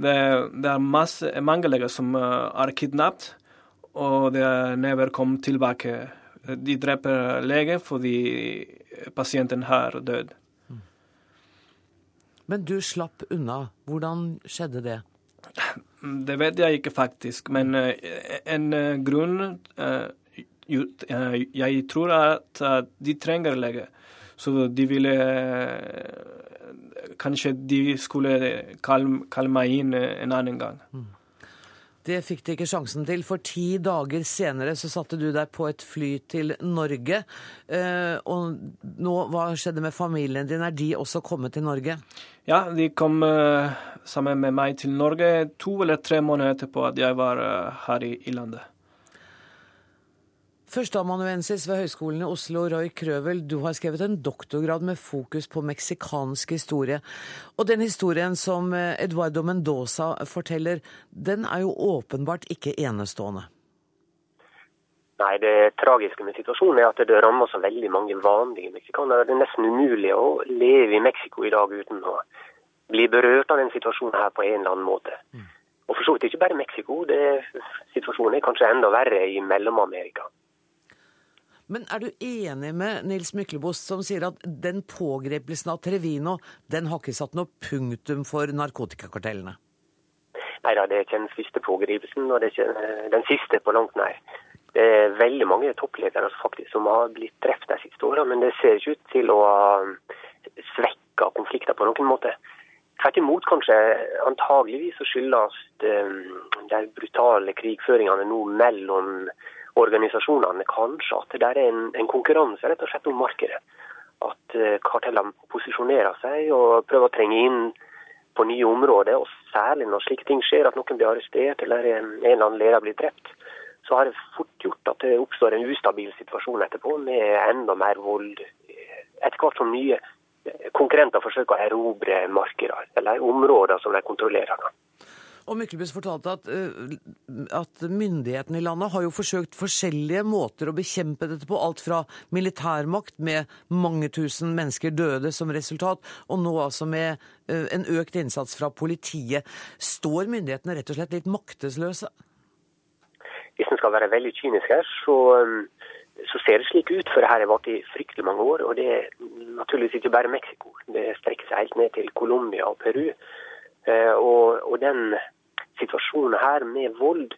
det, det er masse, mange leger som eh, er kidnappet, og det never kom tilbake. De dreper lege fordi pasienten har dødd. Men du slapp unna. Hvordan skjedde det? Det vet jeg ikke, faktisk. Men en grunn Jeg tror at de trenger lege. Så de ville kanskje de skulle kalle, kalle meg inn en annen gang. Mm. Det fikk de ikke sjansen til, for ti dager senere så satte du deg på et fly til Norge. Eh, og nå, hva skjedde med familien din? Er de også kommet til Norge? Ja, de kom sammen med meg til Norge to eller tre måneder etterpå at jeg var her i, i landet. Førsteamanuensis ved Høgskolen i Oslo, Roy Krøvel, du har skrevet en doktorgrad med fokus på meksikansk historie. Og den historien som eh, Eduardo Mendoza forteller, den er jo åpenbart ikke enestående. Nei, Det tragiske med situasjonen er at det rammer så veldig mange vanlige meksikanere. Det er nesten umulig å leve i Mexico i dag uten å bli berørt av den situasjonen her på en eller annen måte. Mm. Og for så vidt ikke bare Mexico. Det, situasjonen er kanskje enda verre i Mellom-Amerika. Men er du enig med Nils Myklebost som sier at den pågrepelsen av Trevino den har ikke satt noe punktum for narkotikakartellene? Nei da, det er ikke den første pågripelsen, og det er ikke eh, den siste på langt nær. Det er veldig mange toppledere faktisk som har blitt drept de siste åra, men det ser ikke ut til å ha svekka konflikter på noen måte. Tvert imot, kanskje. Antageligvis så skyldes eh, de brutale krigføringene nå mellom organisasjonene kanskje at det er en, en, konkurranse rett og slett om markedet. At uh, kartellene posisjonerer seg og prøver å trenge inn på nye områder. og Særlig når slike ting skjer, at noen blir arrestert eller en, en eller annen leder blir drept, så har det fort gjort at det oppstår en ustabil situasjon etterpå, med enda mer vold. Etter hvert som nye konkurrenter forsøker å erobre markeder eller områder som de kontrollerer. Og Myklebust fortalte at, eh, at, myndighetene i landet har jo forsøkt forskjellige måter å bekjempe dette på. Alt fra militærmakt med mange tusen mennesker døde som resultat, og nå altså med eh, en økt innsats fra politiet. Står myndighetene rett og slett litt maktesløse? Hvis en skal være veldig kynisk her, så, eh, så ser det slik ut. For det her har vart i fryktelig mange år. Og det er naturligvis ikke bare Mexico. Det strekker seg helt ned til Colombia og Peru. Og, og den situasjonen her med vold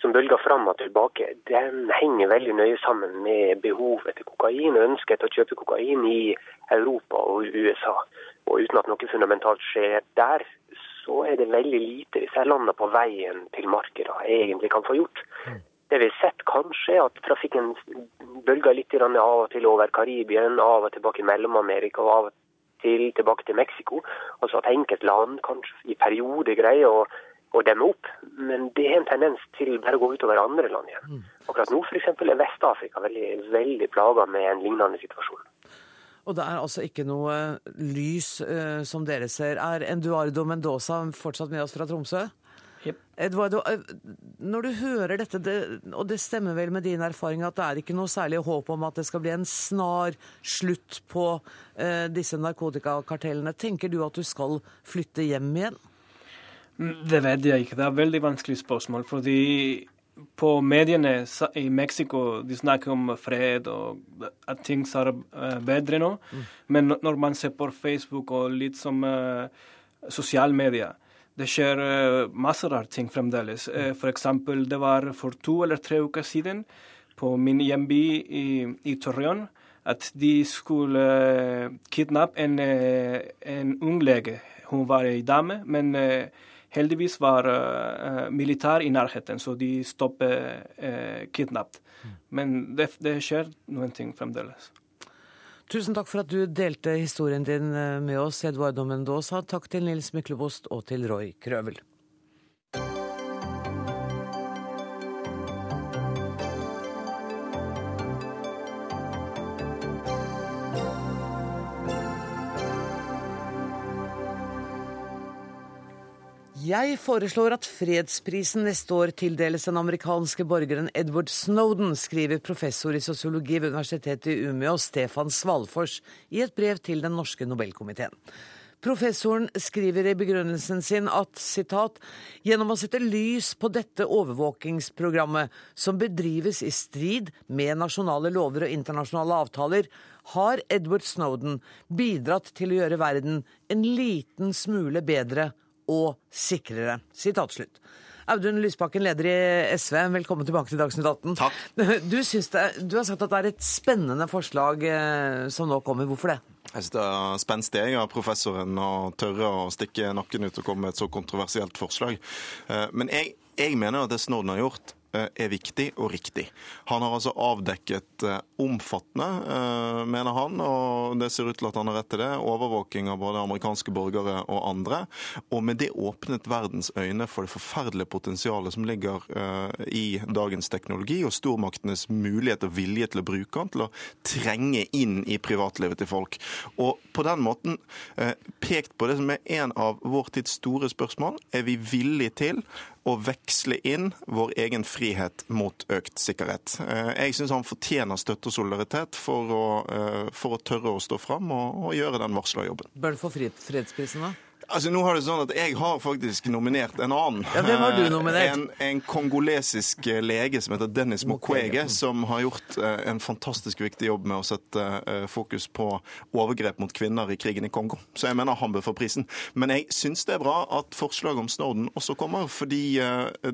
som bølger fram og tilbake, den henger veldig nøye sammen med behovet etter kokain og ønsket etter å kjøpe kokain i Europa og USA. Og uten at noe fundamentalt skjer der, så er det veldig lite disse landene på veien til markedet egentlig kan få gjort. Det vi har sett kanskje, er at trafikken bølger litt av og til over Karibien, av og tilbake i Mellom-Amerika og av og til tilbake til Mexico. Altså at enkeltland kanskje i perioder greier å å demme opp, men det er en tendens til bare å gå utover andre land igjen. Mm. Akkurat nå f.eks. er Vest-Afrika veldig, veldig plaga med en lignende situasjon. Og det er altså ikke noe lys, uh, som dere ser. Er Eduardo Mendoza fortsatt med oss fra Tromsø? Yep. Eduardo, uh, når du hører dette, det, og det stemmer vel med din erfaring at det er ikke noe særlig håp om at det skal bli en snar slutt på uh, disse narkotikakartellene, tenker du at du skal flytte hjem igjen? Det vet jeg ikke. Det er et veldig vanskelig spørsmål. fordi på mediene i Mexico de snakker om fred og at ting er eh, bedre nå. Mm. Men når man ser på Facebook og litt som uh, sosiale medier, det skjer uh, masse rare ting fremdeles. Uh, F.eks. det var for to eller tre uker siden på min hjemby i, i Torreon at de skulle uh, kidnappe en, en ung lege. Hun var ei dame, men uh, Heldigvis var uh, militær i nærheten, så de stoppet uh, kidnappet. Mm. Men det, det, skjer noen ting fremdeles. Tusen takk for at du delte historien din med oss, Eduardo Mendoza. Takk til Nils Myklebost og til Roy Krøvel. Jeg foreslår at fredsprisen neste år tildeles den amerikanske borgeren Edward Snowden, skriver professor i sosiologi ved Universitetet i Umeå Stefan Svalfors i et brev til den norske Nobelkomiteen. Professoren skriver i begrunnelsen sin at citat, gjennom å sette lys på dette overvåkingsprogrammet, som bedrives i strid med nasjonale lover og internasjonale avtaler, har Edward Snowden bidratt til å gjøre verden en liten smule bedre og sikrere. Sitat slutt. Audun Lysbakken, leder i SV, velkommen tilbake til Dagsnytt 18. Takk. (laughs) Du, det, du, har sagt at det er et spennende forslag eh, som nå kommer. Hvorfor det? Jeg synes det er spenstig av professoren å tørre å stikke nakken ut og komme med et så kontroversielt forslag. Eh, men jeg Jeg mener at det Snorden har gjort, er viktig og riktig. Han har altså avdekket eh, omfattende, eh, mener han, og det ser ut til at han har rett til det, overvåking av både amerikanske borgere og andre. Og med det åpnet verdens øyne for det forferdelige potensialet som ligger i dagens teknologi, og stormaktenes mulighet og vilje til å bruke den til å trenge inn i privatlivet til folk. Og på den måten pekt på det som er en av vår tids store spørsmål. Er vi villige til å veksle inn vår egen frihet mot økt sikkerhet. Eh, jeg syns han fortjener støtte og solidaritet for å, eh, for å tørre å stå fram og, og gjøre den varsla jobben. Bør du få fredsprisen, da? Altså, nå har det sånn at Jeg har faktisk nominert en annen. Ja, Hvem har du nominert? En, en kongolesisk lege som heter Dennis Mukwege, som har gjort uh, en fantastisk viktig jobb med å sette uh, fokus på overgrep mot kvinner i krigen i Kongo. Så jeg mener han bør få prisen. Men jeg syns det er bra at forslaget om Snowden også kommer, fordi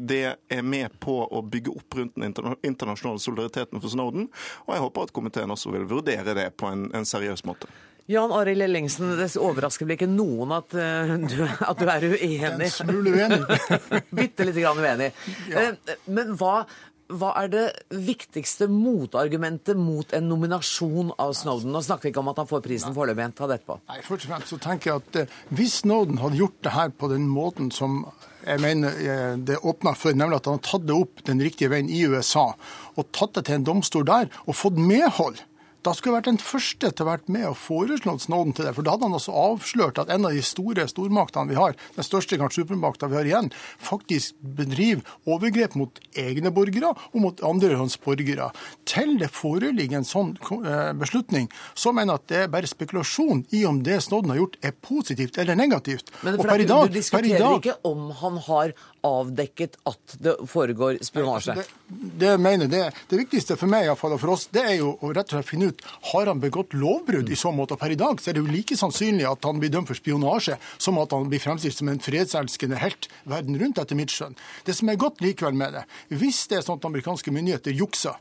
det er med på å bygge opp rundt den internasjonale solidariteten for Snowden. Og jeg håper at komiteen også vil vurdere det på en, en seriøs måte. Jan Arild Ellingsen, det overrasker vel ikke noen at, uh, (laughs) du, at du, er uenig? En smule uenig. (laughs) Bitte lite grann uenig. Ja. Uh, men hva, hva, er det viktigste motargumentet mot en nominasjon av Snowden? Nå snakker vi ikke om at han får prisen foreløpig. Ta det på. Nei, Først og fremst så tenker jeg at uh, hvis Snowden hadde gjort det her på den måten som jeg mener det åpna for, nemlig at han hadde tatt det opp den riktige veien i USA, og tatt det til en domstol der og fått medhold da skulle jeg vært den første til å vært med og foreslått Snowden til det. For da hadde han altså avslørt at en av de store stormaktene vi har, den største kanskje supermakta vi har igjen, faktisk bedriver overgrep mot egne borgere og mot andre hans borgere. Til det foreligger en sånn eh, beslutning, så mener jeg at det er bare spekulasjon i om det Snowden har gjort, er positivt eller negativt. Men for og dag, du diskuterer dag, ikke om han har avdekket at det foregår spionasje? Altså det, det, mener det, det viktigste for meg og for oss, det er jo å rett og slett finne ut har han begått lovbrudd i så måte. Per i dag så er det jo like sannsynlig at han blir dømt for spionasje, som at han blir fremstilt som en fredselskende helt verden rundt, etter mitt skjønn. Det som er godt likevel med det, hvis det er sånn at amerikanske myndigheter jukser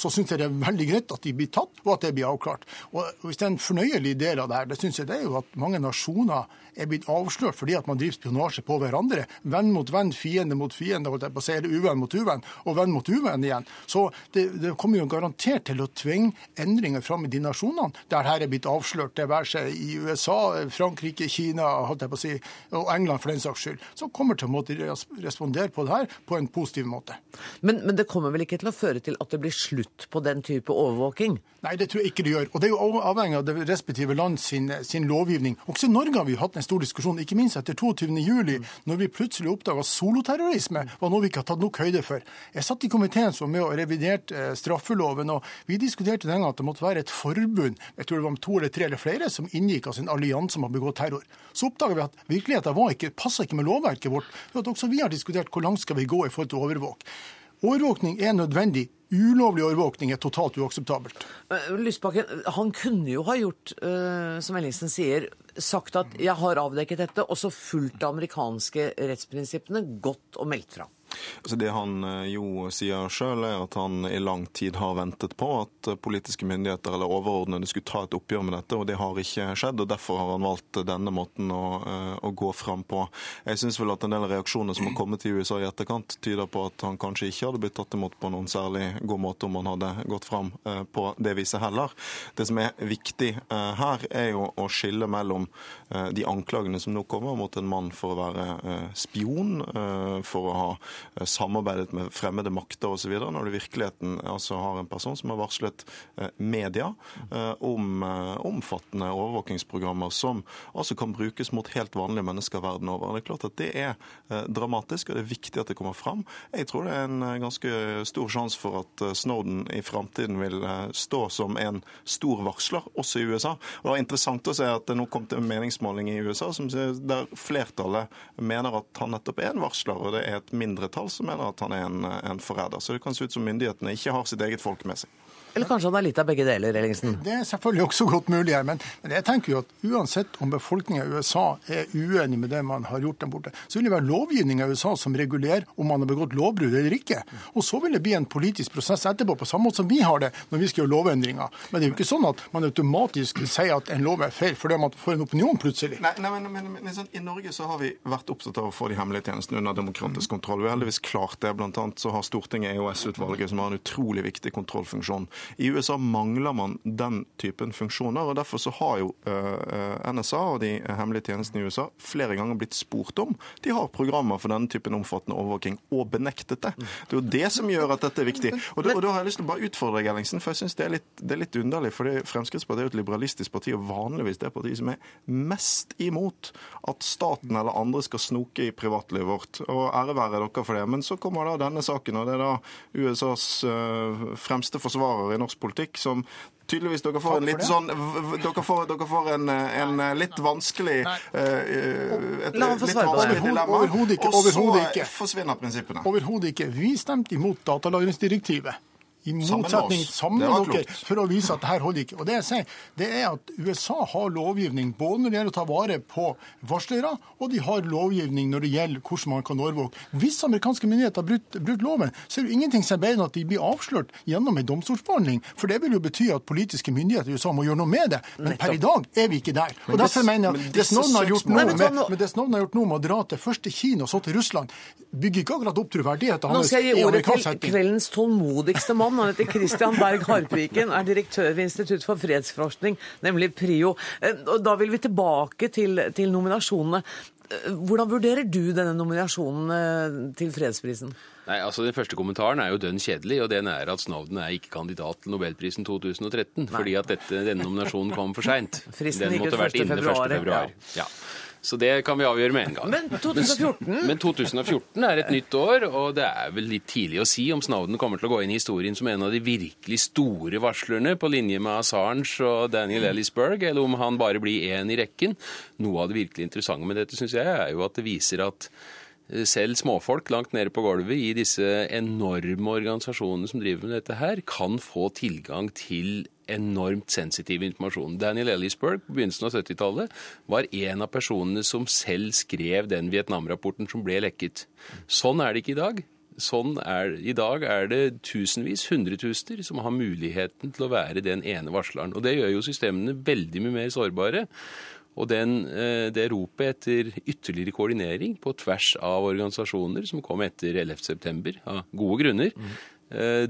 så syns jeg det er veldig greit at de blir tatt, og at det blir avklart. Og Hvis det er en fornøyelig del av det her, det syns jeg det er jo at mange nasjoner er blitt avslørt fordi at man driver spionasje på hverandre. Venn mot venn, fiende mot fiende, holdt jeg på å si, eller uvenn mot uvenn, og venn mot uvenn igjen. Så det, det kommer jo garantert til å tvinge endringer fram i de nasjonene der her er blitt avslørt, det være seg i USA, Frankrike, Kina holdt jeg på å si, og England for den saks skyld, som kommer til å måtte respondere på det her på en positiv måte. Men, men det kommer vel ikke til å føre til at det blir slutt på den type overvåking? Nei, det tror jeg ikke det gjør. Og det er jo avhengig av det respektive land sin, sin lovgivning. Også i Norge har vi hatt en stor diskusjon, ikke minst etter 22.07, mm. når vi plutselig oppdaga soloterrorisme var noe vi ikke har tatt nok høyde for. Jeg satt i komiteen som var med og reviderte eh, straffeloven, og vi diskuterte den gang at det måtte være et forbund, jeg tror det var om to eller tre eller flere, som inngikk altså en allianse som har begått terror. Så oppdaga vi at virkeligheten var ikke, passa ikke med lovverket vårt. At også vi har diskutert hvor langt skal vi gå i forhold til å overvåke. Overvåkning er nødvendig. Ulovlig overvåkning er totalt uakseptabelt. Eh, Lysbakken, han kunne jo ha gjort, uh, som Ellingsen sier, sagt at jeg har avdekket dette, og så fulgt de amerikanske rettsprinsippene godt og meldt fra. Altså det han eh, jo sier sjøl, er at han i lang tid har ventet på at eh, politiske myndigheter eller overordnede skulle ta et oppgjør med dette, og det har ikke skjedd. og Derfor har han valgt denne måten å, eh, å gå fram på. Jeg syns vel at en del reaksjoner som har kommet i USA i etterkant, tyder på at han kanskje ikke hadde blitt tatt imot på noen særlig god måte om han hadde gått fram på det viset heller. Det som er viktig her, er jo å skille mellom de anklagene som nå kommer mot en mann for å være spion, for å ha Eh, samarbeidet med fremmede makter osv., når du i virkeligheten altså har en person som har varslet eh, media eh, om omfattende overvåkingsprogrammer som altså kan brukes mot helt vanlige mennesker verden over. Det er klart at det er dramatisk, og det er viktig at det kommer fram. Jeg tror det er en ganske stor sjanse for at Snowden i framtiden vil stå som en stor varsler, også i USA. Og Det var interessant å se at det nå kom til en meningsmåling i USA der flertallet mener at han nettopp er en varsler, og det er et mindretall som mener at han er en, en forræder. Så det kan se ut som myndighetene ikke har sitt eget folk med seg. Eller kanskje han er litt av begge deler, Ellingsen? Det er selvfølgelig også godt mulig her, men, men jeg tenker jo at uansett om befolkninga i USA er uenig med det man har gjort der borte, så vil det være lovgivninga i USA som regulerer om man har begått lovbrudd eller ikke. Og så vil det bli en politisk prosess etterpå, på samme måte som vi har det når vi skal gjøre lovendringer. Men det er jo ikke sånn at man automatisk sier at en lov er feil fordi man får en opinion plutselig. Nei, nei men, men, men sånn, I Norge så har vi vært opptatt av å få de hemmelige tjenestene under demokratisk kontroll. Vi har heldigvis klart det. Blant annet så har Stortinget EOS-utvalget som har en utrolig viktig kontrollfunksjon. I USA mangler man den typen funksjoner, og derfor så har jo uh, NSA og de hemmelige tjenestene i USA flere ganger blitt spurt om de har programmer for denne typen omfattende overvåking, og benektet det. Det er jo det som gjør at dette er viktig. Og, da, og da har jeg lyst til å bare utfordre deg, Ellingsen, for jeg syns det, det, er litt underlig. fordi Fremskrittspartiet er jo et liberalistisk parti, og vanligvis det partiet som er mest imot at staten eller andre skal snoke i privatlivet vårt. Og ære være dere for det. Men så kommer da denne saken, og det er da USAs uh, fremste forsvarer i norsk politikk som tydeligvis dere får en litt sånn dere får, dere får en, en, litt vanskelig uh, et, La svare på det. Overhodet ikke. Og så forsvinner prinsippene. Overhodet ikke. Vi stemte imot datalagringsdirektivet. I motsetning sammen med dere for å vise at det her holder ikke. Og Det jeg sier, det er at USA har lovgivning både når det gjelder å ta vare på varslere, og de har lovgivning når det gjelder hvordan man kan overvåke. Hvis amerikanske myndigheter har brutt, brutt loven, så er det ingenting som er bedre enn at de blir avslørt gjennom en domstolsbehandling. For det vil jo bety at politiske myndigheter i USA må gjøre noe med det. Men per i dag er vi ikke der. Og Derfor mener jeg at det noen har gjort noe med, med, gjort noe med å dra til først til Kina og så til Russland, bygger ikke akkurat opp troverdigheten hans. Nå skal jeg gi ordet til kveldens tålmodigste mann. Han heter Christian Berg Harpviken, er direktør ved Institutt for fredsforskning, nemlig PRIO. Eh, og Da vil vi tilbake til, til nominasjonene. Eh, hvordan vurderer du denne nominasjonen eh, til fredsprisen? Nei, altså Den første kommentaren er jo dønn kjedelig, og den er at Snowden er ikke kandidat til Nobelprisen 2013. Nei. Fordi at dette, denne nominasjonen kom for seint. Den måtte vært inne 1. februar. Ja. Så det kan vi avgjøre med en gang. Men 2014? Men, men 2014 er et nytt år, og det er vel litt tidlig å si om Snowden kommer til å gå inn i historien som en av de virkelig store varslerne, på linje med Assange og Daniel Ellisberg, eller om han bare blir én i rekken. Noe av det virkelig interessante med dette, syns jeg, er jo at det viser at eh, selv småfolk langt nede på gulvet i disse enorme organisasjonene som driver med dette her, kan få tilgang til enormt sensitiv informasjon. Daniel Ellisberg på begynnelsen av 70-tallet var en av personene som selv skrev den Vietnam-rapporten som ble lekket. Sånn er det ikke i dag. Sånn er, I dag er det tusenvis, hundretusener, som har muligheten til å være den ene varsleren. Og Det gjør jo systemene veldig mye mer sårbare. Og den, eh, det ropet etter ytterligere koordinering på tvers av organisasjoner som kom etter 11.9, av gode grunner, mm.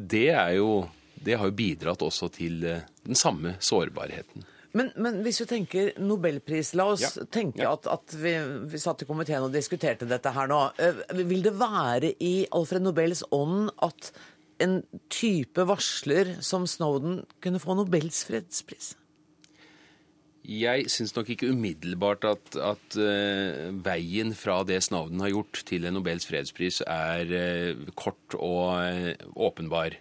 det er jo det har jo bidratt også til eh, den samme sårbarheten. Men, men, hvis vi tenker nobelpris, la oss ja. tenke ja. at, at vi, vi, satt i komiteen og diskuterte dette her nå. Eh, vil det være i Alfred Nobels ånd at en type varsler som Snowden kunne få Nobels fredspris? Jeg syns nok ikke umiddelbart at, at uh, veien fra det Snowden har gjort til en Nobels fredspris, er uh, kort og uh, åpenbar.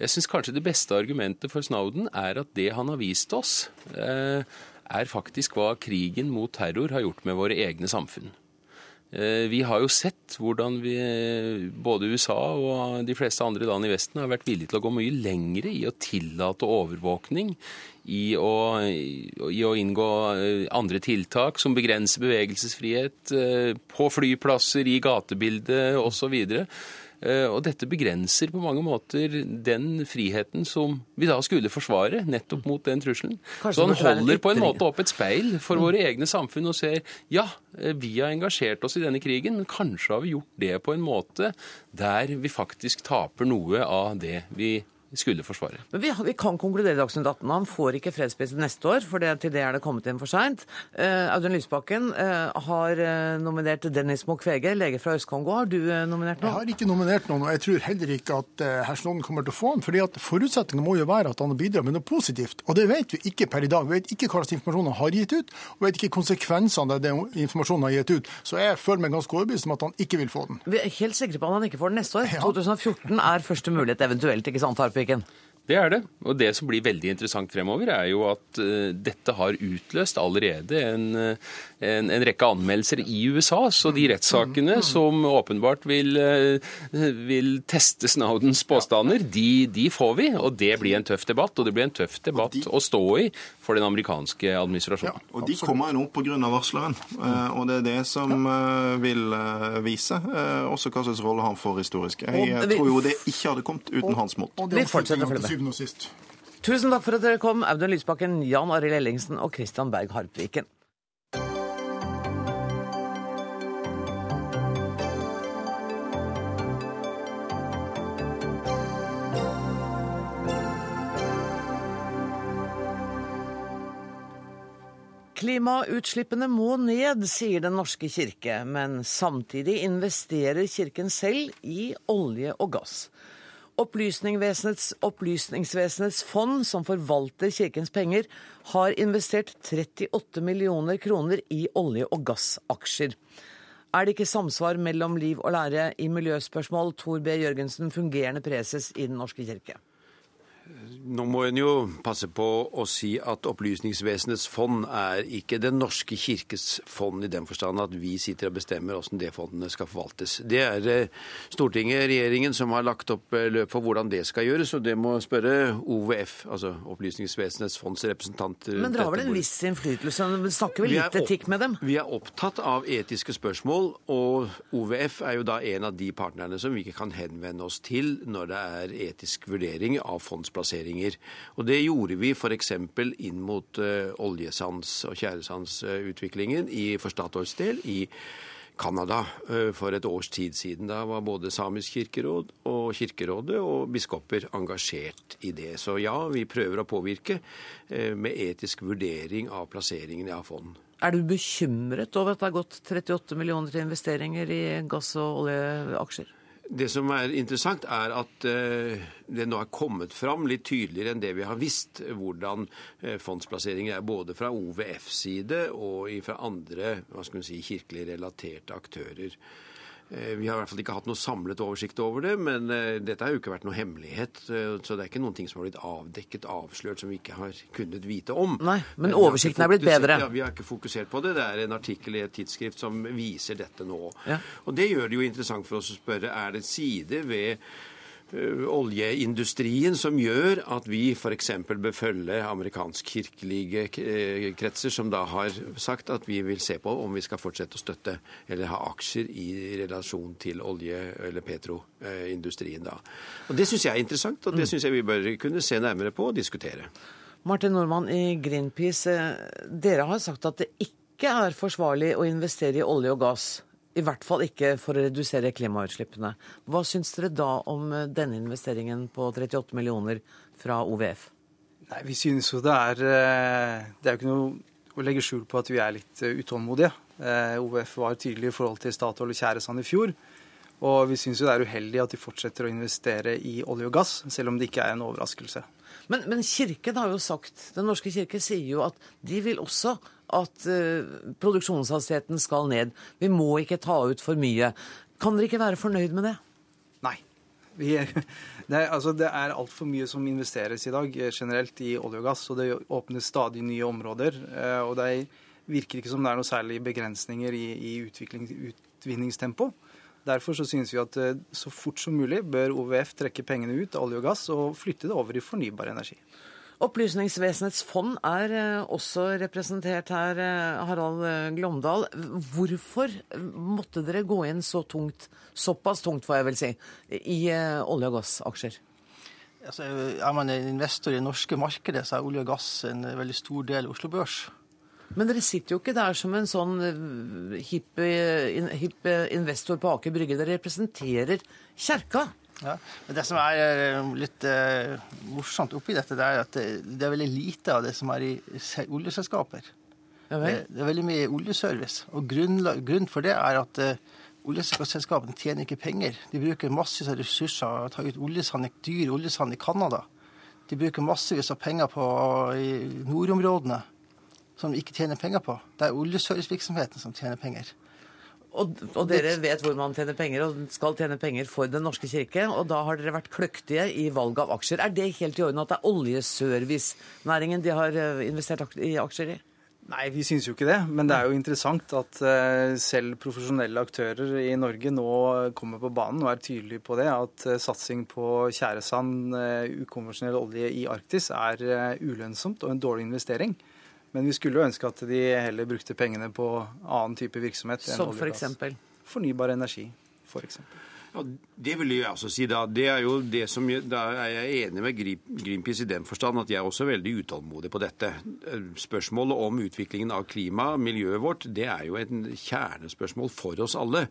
Jeg syns kanskje det beste argumentet for Snowden er at det han har vist oss, eh, er faktisk hva krigen mot terror har gjort med våre egne samfunn. Eh, vi har jo sett hvordan vi, både USA og de fleste andre land i Vesten har vært villige til å gå mye lengre i å tillate overvåkning, i å, i å inngå eh, andre tiltak som begrenser bevegelsesfrihet på flyplasser, i gatebildet osv. Eh, og dette begrenser på mange måter den friheten som vi da skulle forsvare, nettopp mot den trusselen. Kanskje Så han holder på en måte opp et speil for mm. våre egne samfunn og ser ja, eh, vi har engasjert oss i denne krigen, men kanskje har vi gjort det på en måte der vi faktisk taper noe av det vi skulle forsvare. Men vi, vi kan konkludere i Dagsnytt 18. Han får ikke fredsprisen neste år, for det, til det er det kommet inn for seint. Uh, Audun Lysbakken uh, har uh, nominert Dennis Mukwege, lege fra Øst-Kongo. Har du nominert noen? Jeg har ikke nominert noen, og jeg tror heller ikke at uh, herr kommer til å få den. fordi at Forutsetningen må jo være at han bidrar med noe positivt. Og det vet vi ikke per i dag. Vi vet ikke hva slags informasjon han har gitt ut, og vi vet ikke konsekvensene av den informasjonen han har gitt ut. Så jeg føler meg ganske overbevist om at han ikke vil få den. Vi er helt sikre på at han ikke får den neste år. Ja. 2014 er første mulighet eventuelt, ikke sant Harpe? Haltbrekken? Det er det. Og det som blir veldig interessant fremover, er jo at uh, dette har utløst allerede en, en, en, rekke anmeldelser i USA. Så de rettssakene som åpenbart vil, uh, vil teste Snowdens påstander, de, de, får vi. Og det blir en tøff debatt. Og det blir en tøff debatt de, å stå i for den amerikanske administrasjonen. Ja, og de kommer jo nå pga. varsleren. Uh, og det er det som vil vise også hva slags rolle han får historisk. Jeg tror jo det ikke hadde kommet uten hans mot. Vi fortsetter å følge med. Tusen takk for at dere kom, Audun Lysbakken, Jan Arild Ellingsen og Christian Berg Harpviken. Klimautslippene må ned, sier Den norske kirke, men samtidig investerer kirken selv i olje og gass. Opplysningsvesenets, Opplysningsvesenets fond, som forvalter kirkens penger, har investert 38 millioner kroner i olje- og gassaksjer. Er det ikke samsvar mellom liv og lære i miljøspørsmål, Tor B. Jørgensen, fungerende preses i Den norske kirke? Nå må en jo passe på å si at Opplysningsvesenets fond er ikke Den norske kirkes fond i den forstand at vi sitter og bestemmer hvordan det fondet skal forvaltes. Det er eh, Stortinget, regjeringen, som har lagt opp eh, løp for hvordan det skal gjøres, og det må spørre OVF, altså Opplysningsvesenets fonds representanter. Men dere har vel en viss innflytelse? Snakker vel litt etikk med dem? Vi er opptatt av etiske spørsmål, og OVF er jo da en av de partnerne som vi ikke kan henvende oss til når det er etisk vurdering av fondsplassering plasseringer. Og det gjorde vi f.eks. inn mot uh, oljesands- og tjæresandsutviklingen for Statoils del i Canada uh, for et års tid siden. Da var både Samisk kirkeråd og Kirkerådet og biskoper engasjert i det. Så ja, vi prøver å påvirke uh, med etisk vurdering av plasseringen av fond. Er du bekymret over at det har gått 38 millioner til investeringer i gass- og oljeaksjer? Det som er interessant, er at eh, det nå er kommet fram litt tydeligere enn det vi har visst, hvordan eh, fondsplasseringer er både fra OVF-side og fra andre hva skal si, kirkelig relaterte aktører. Eh, vi har i hvert fall ikke hatt noe samlet oversikt over det, men eh, dette har jo ikke vært noe hemmelighet. Eh, så det er ikke noen ting som har blitt avdekket, avslørt, som vi ikke har kunnet vite om. Nei, Men oversikten er blitt bedre? Ja, Vi har ikke fokusert på det. Det er en artikkel i et tidsskrift som viser dette nå. Ja. Og det gjør det jo interessant for oss å spørre er det sider ved oljeindustrien som gjør at vi f.eks. bør følge amerikansk-kirkelige eh, kretser, som da har sagt at vi vil se på om vi skal fortsette å støtte eller ha aksjer i relasjon til olje- eller petroindustrien da. Og Det syns jeg er interessant, og det mm. syns jeg vi bør kunne se nærmere på og diskutere. Martin Normann i Greenpeace, eh, dere har sagt at det ikke er forsvarlig å investere i olje og gass i hvert fall ikke for å redusere klimautslippene. Hva syns dere da om eh, denne investeringen på 38 millioner fra OVF? Nei, Vi synes jo det er eh, Det er jo ikke noe å legge skjul på at vi er litt eh, utålmodige. OVF var tydelig i forhold til Statoil og Tjæresand i fjor. Og vi syns jo det er uheldig at de fortsetter å investere i olje og gass, selv om det ikke er en overraskelse. Men, men Kirken har jo sagt, Den norske kirke sier jo at de vil også at uh, produksjonshastigheten skal ned. Vi må ikke ta ut for mye. Kan dere ikke være fornøyd med det? Nei. Vi, det, altså, det er altfor mye som investeres i dag eh, generelt i olje og gass, og det åpnes stadig nye områder. Eh, og det virker ikke som det er noe særlig begrensninger i, i utvinningstempo. Derfor så synes vi at så fort som mulig bør OVF trekke pengene ut av olje og gass og flytte det over i fornybar energi. Opplysningsvesenets fond er eh, også representert her, eh, Harald Glomdal. Hvorfor måtte dere gå inn så tungt, såpass tungt får jeg vel si, i olje- og gassaksjer? Altså, er man en investor i det norske markedet, så er olje og gass en veldig stor del av Oslo Børs. Men dere sitter jo ikke der som en sånn hipp, hipp investor på Aker Brygge. Dere representerer kjerka. Ja. Men det som er eh, litt uh, morsomt oppi dette, det er at det, det, er veldig lite av det som er i oljeselskaper. Ja, det, det, er veldig mye oljeservice. Og grunnen grunn for det er at uh, oljeselskapene tjener ikke penger. De bruker massevis av ressurser å ta ut oljesand, dyr oljesand i Canada. De bruker massevis av penger på i nordområdene som de ikke tjener penger på. Det er oljeservicevirksomheten som tjener penger. Og, og dere vet hvor man tjener penger, og skal tjene penger for Den norske kirke. Og da har dere vært kløktige i valg av aksjer. Er det helt i orden at det er oljeservicenæringen de har eh, investert i aksjer i? Nei, vi syns jo ikke det. Men det er jo interessant at eh, selv profesjonelle aktører i Norge nå kommer på banen og er tydelige på det. At eh, satsing på tjæresand, ukonvensjonell olje i Arktis, er ulønnsomt og en dårlig investering. Men vi skulle jo ønske at de heller brukte pengene på annen type virksomhet. enn Som f.eks.? for eksempel? Fornybar energi, for eksempel. Ja, Det vil jeg også si. da. Det er jo det som, da er jeg enig med Green- Greenpeace i den forstand at jeg er også veldig utålmodig på dette. Spørsmålet om utviklingen av klima, miljøet vårt, det er jo et kjernespørsmål for oss alle.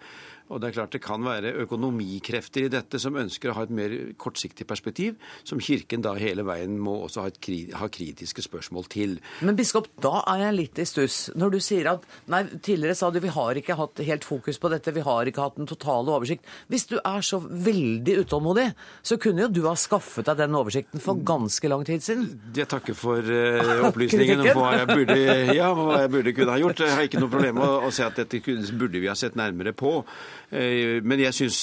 Og det er klart det kan være økonomikrefter i dette som ønsker å ha et mer kortsiktig perspektiv, som Kirken da hele veien må også ha, kri- ha kritiske spørsmål til. Men biskop, da er jeg litt i stuss. Når du sier at nei, tidligere sa du vi har ikke hatt helt fokus på dette, vi har ikke hatt den totale oversikt. Hvis du er så veldig utålmodig, så kunne jo du ha skaffet deg den oversikten for ganske lang tid siden. Jeg takker for uh, (laughs) opplysningen om hva jeg, burde, ja, hva jeg burde kunne ha gjort. Jeg har ikke noe problem med å, å si at dette burde vi ha sett nærmere på. Eh, Men jeg syns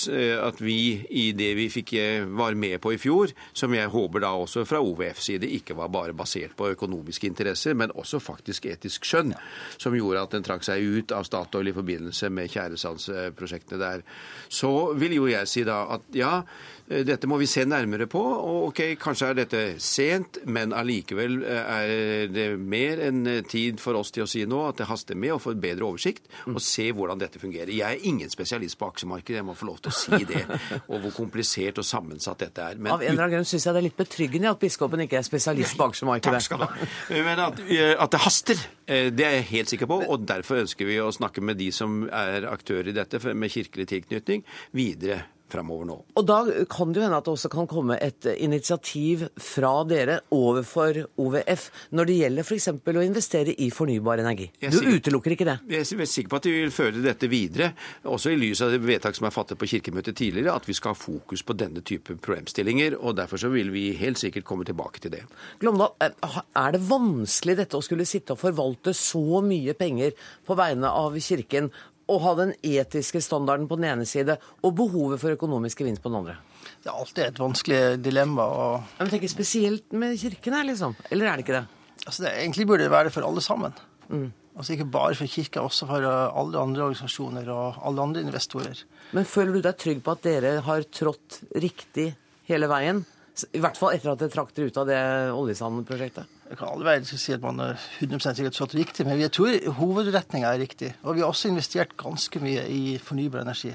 at vi i det vi fikk eh, var med på i fjor, som jeg håper da også fra OVF side ikke var bare basert på økonomiske interesser, men også faktisk etisk skjønn, som gjorde at den trakk seg ut av Statoil i forbindelse med tjæresandsprosjektene der. Så vil jo jeg si da at ja, eh, dette må vi se nærmere på. og ok, Kanskje er dette sent, men allikevel eh, er det mer enn eh, tid for oss til å si nå at det haster med å få bedre oversikt og se hvordan dette fungerer. Jeg er ingen spesialist på aksjemarkedet, jeg må få lov til å si det. (laughs) Og hvor komplisert og sammensatt dette er. Men Av en eller annen grunn syns jeg det er litt betryggende at biskopen ikke er spesialist på aksjemarkedet. Takk skal du ha. Men at, at det haster, eh, det er jeg helt sikker på. Og derfor ønsker vi å snakke med de som er aktører i dette med kirkelig tilknytning, videre framover nå. Og da kan det jo hende at det også kan komme et initiativ fra dere overfor OVF når det gjelder f.eks. å investere i fornybar energi. Du utelukker ikke det? Jeg er sikker på at vi vil føre dette videre, også i lys av det vedtak som er fattet på kirkemøtet tidligere, at vi skal ha fokus på denne type problemstillinger. og Derfor så vil vi helt sikkert komme tilbake til det. Glomdal, eh, er det vanskelig dette å skulle sitte og forvalte så mye penger på vegne av Kirken, og ha den etiske standarden på den ene side og behovet for økonomisk gevinst på den andre? Det er alltid et vanskelig dilemma. Og... Men tenker spesielt med Kirken her, liksom. Eller er det ikke det? Altså, det egentlig burde det være for alle sammen. Mm. Altså Ikke bare for kirka, også for uh, alle andre organisasjoner og alle andre investorer. Men føler du deg trygg på at dere har trådt riktig hele veien? I hvert fall etter at dere trakk dere ut av det oljesandprosjektet? Jeg kan aldri være si at man er 100% sikkert trådt riktig, men jeg tror hovedretninga er riktig. Og vi har også investert ganske mye i fornybar energi.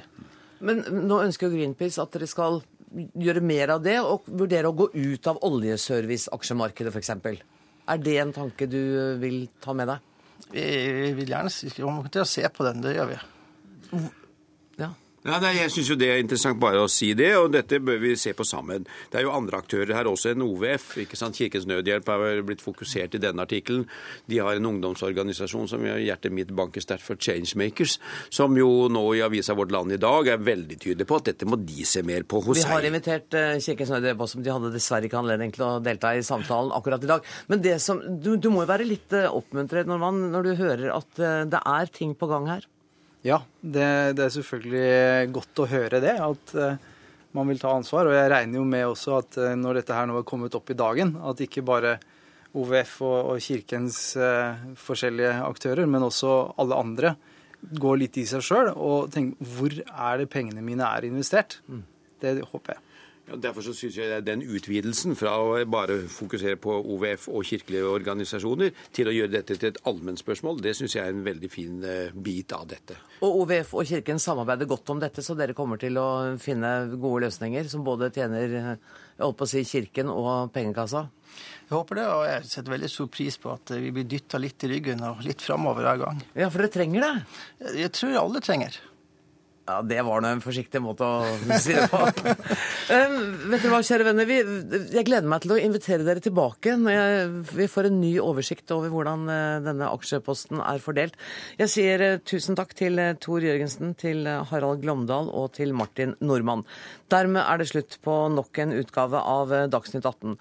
Men nå ønsker Greenpeace at dere skal gjøre mer av det, og vurdere å gå ut av oljeservice-aksjemarkedet f.eks. Er det en tanke du vil ta med deg? Vi, vi vil gjerne vi kommer til å se på den, det gjør vi. Ja, nei, jeg syns jo det er interessant bare å si det, og dette bør vi se på sammen. Det er jo andre aktører her også enn OVF. ikke sant? Kirkens Nødhjelp har vel blitt fokusert i denne artikkelen. De har en ungdomsorganisasjon som gjør hjertet mitt banker sterkt for Changemakers, som jo nå i avisa Vårt Land i dag er veldig tydelig på at dette må de se mer på hos seg. Vi har invitert eh, Kirkens Nødhjelp også, men de hadde dessverre ikke anledning til å delta i samtalen akkurat i dag. Men det som, du, du må jo være litt eh, oppmuntret når, man, når du hører at eh, det er ting på gang her. Ja, det, det er selvfølgelig godt å høre det, at uh, man vil ta ansvar. Og jeg regner jo med også at uh, når dette her nå er kommet opp i dagen, at ikke bare OVF og, og kirkens uh, forskjellige aktører, men også alle andre går litt i seg sjøl og tenker hvor er det pengene mine er investert? Det håper jeg. Derfor så synes jeg den utvidelsen fra å bare fokusere på OVF og kirkelige organisasjoner til å gjøre dette til et allmennspørsmål, det syns jeg er en veldig fin eh, bit av dette. Og OVF og Kirken samarbeider godt om dette, så dere kommer til å finne gode løsninger som både tjener jeg holdt på å si, Kirken og pengekassa? Jeg håper det, og jeg setter veldig stor pris på at vi blir dytta litt i ryggen og litt framover hver gang. Ja, for dere trenger det? Jeg tror alle trenger. Ja, Det var nå en forsiktig måte å (laughs) si det på. um, vet dere hva, kjære venner, vi, Jeg gleder meg til å invitere dere tilbake når jeg, vi får en ny oversikt over hvordan uh, denne aksjeposten er fordelt. Jeg sier uh, tusen takk til uh, Tor Jørgensen, til Harald Glomdal og til Martin Nordmann. Dermed er det slutt på nok en utgave av Dagsnytt 18.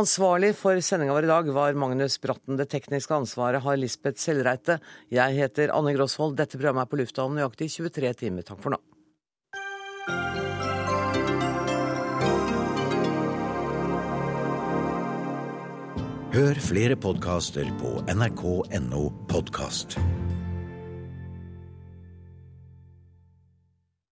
Ansvarlig for sendinga vår i dag var Magnus Bratten. Det tekniske ansvaret har Lisbeth Sellreite. Jeg heter Anne Grosvold. Dette programmet er på lufta om nøyaktig 23 timer. Takk for nå. Hør flere podkaster på nrk.no podkast.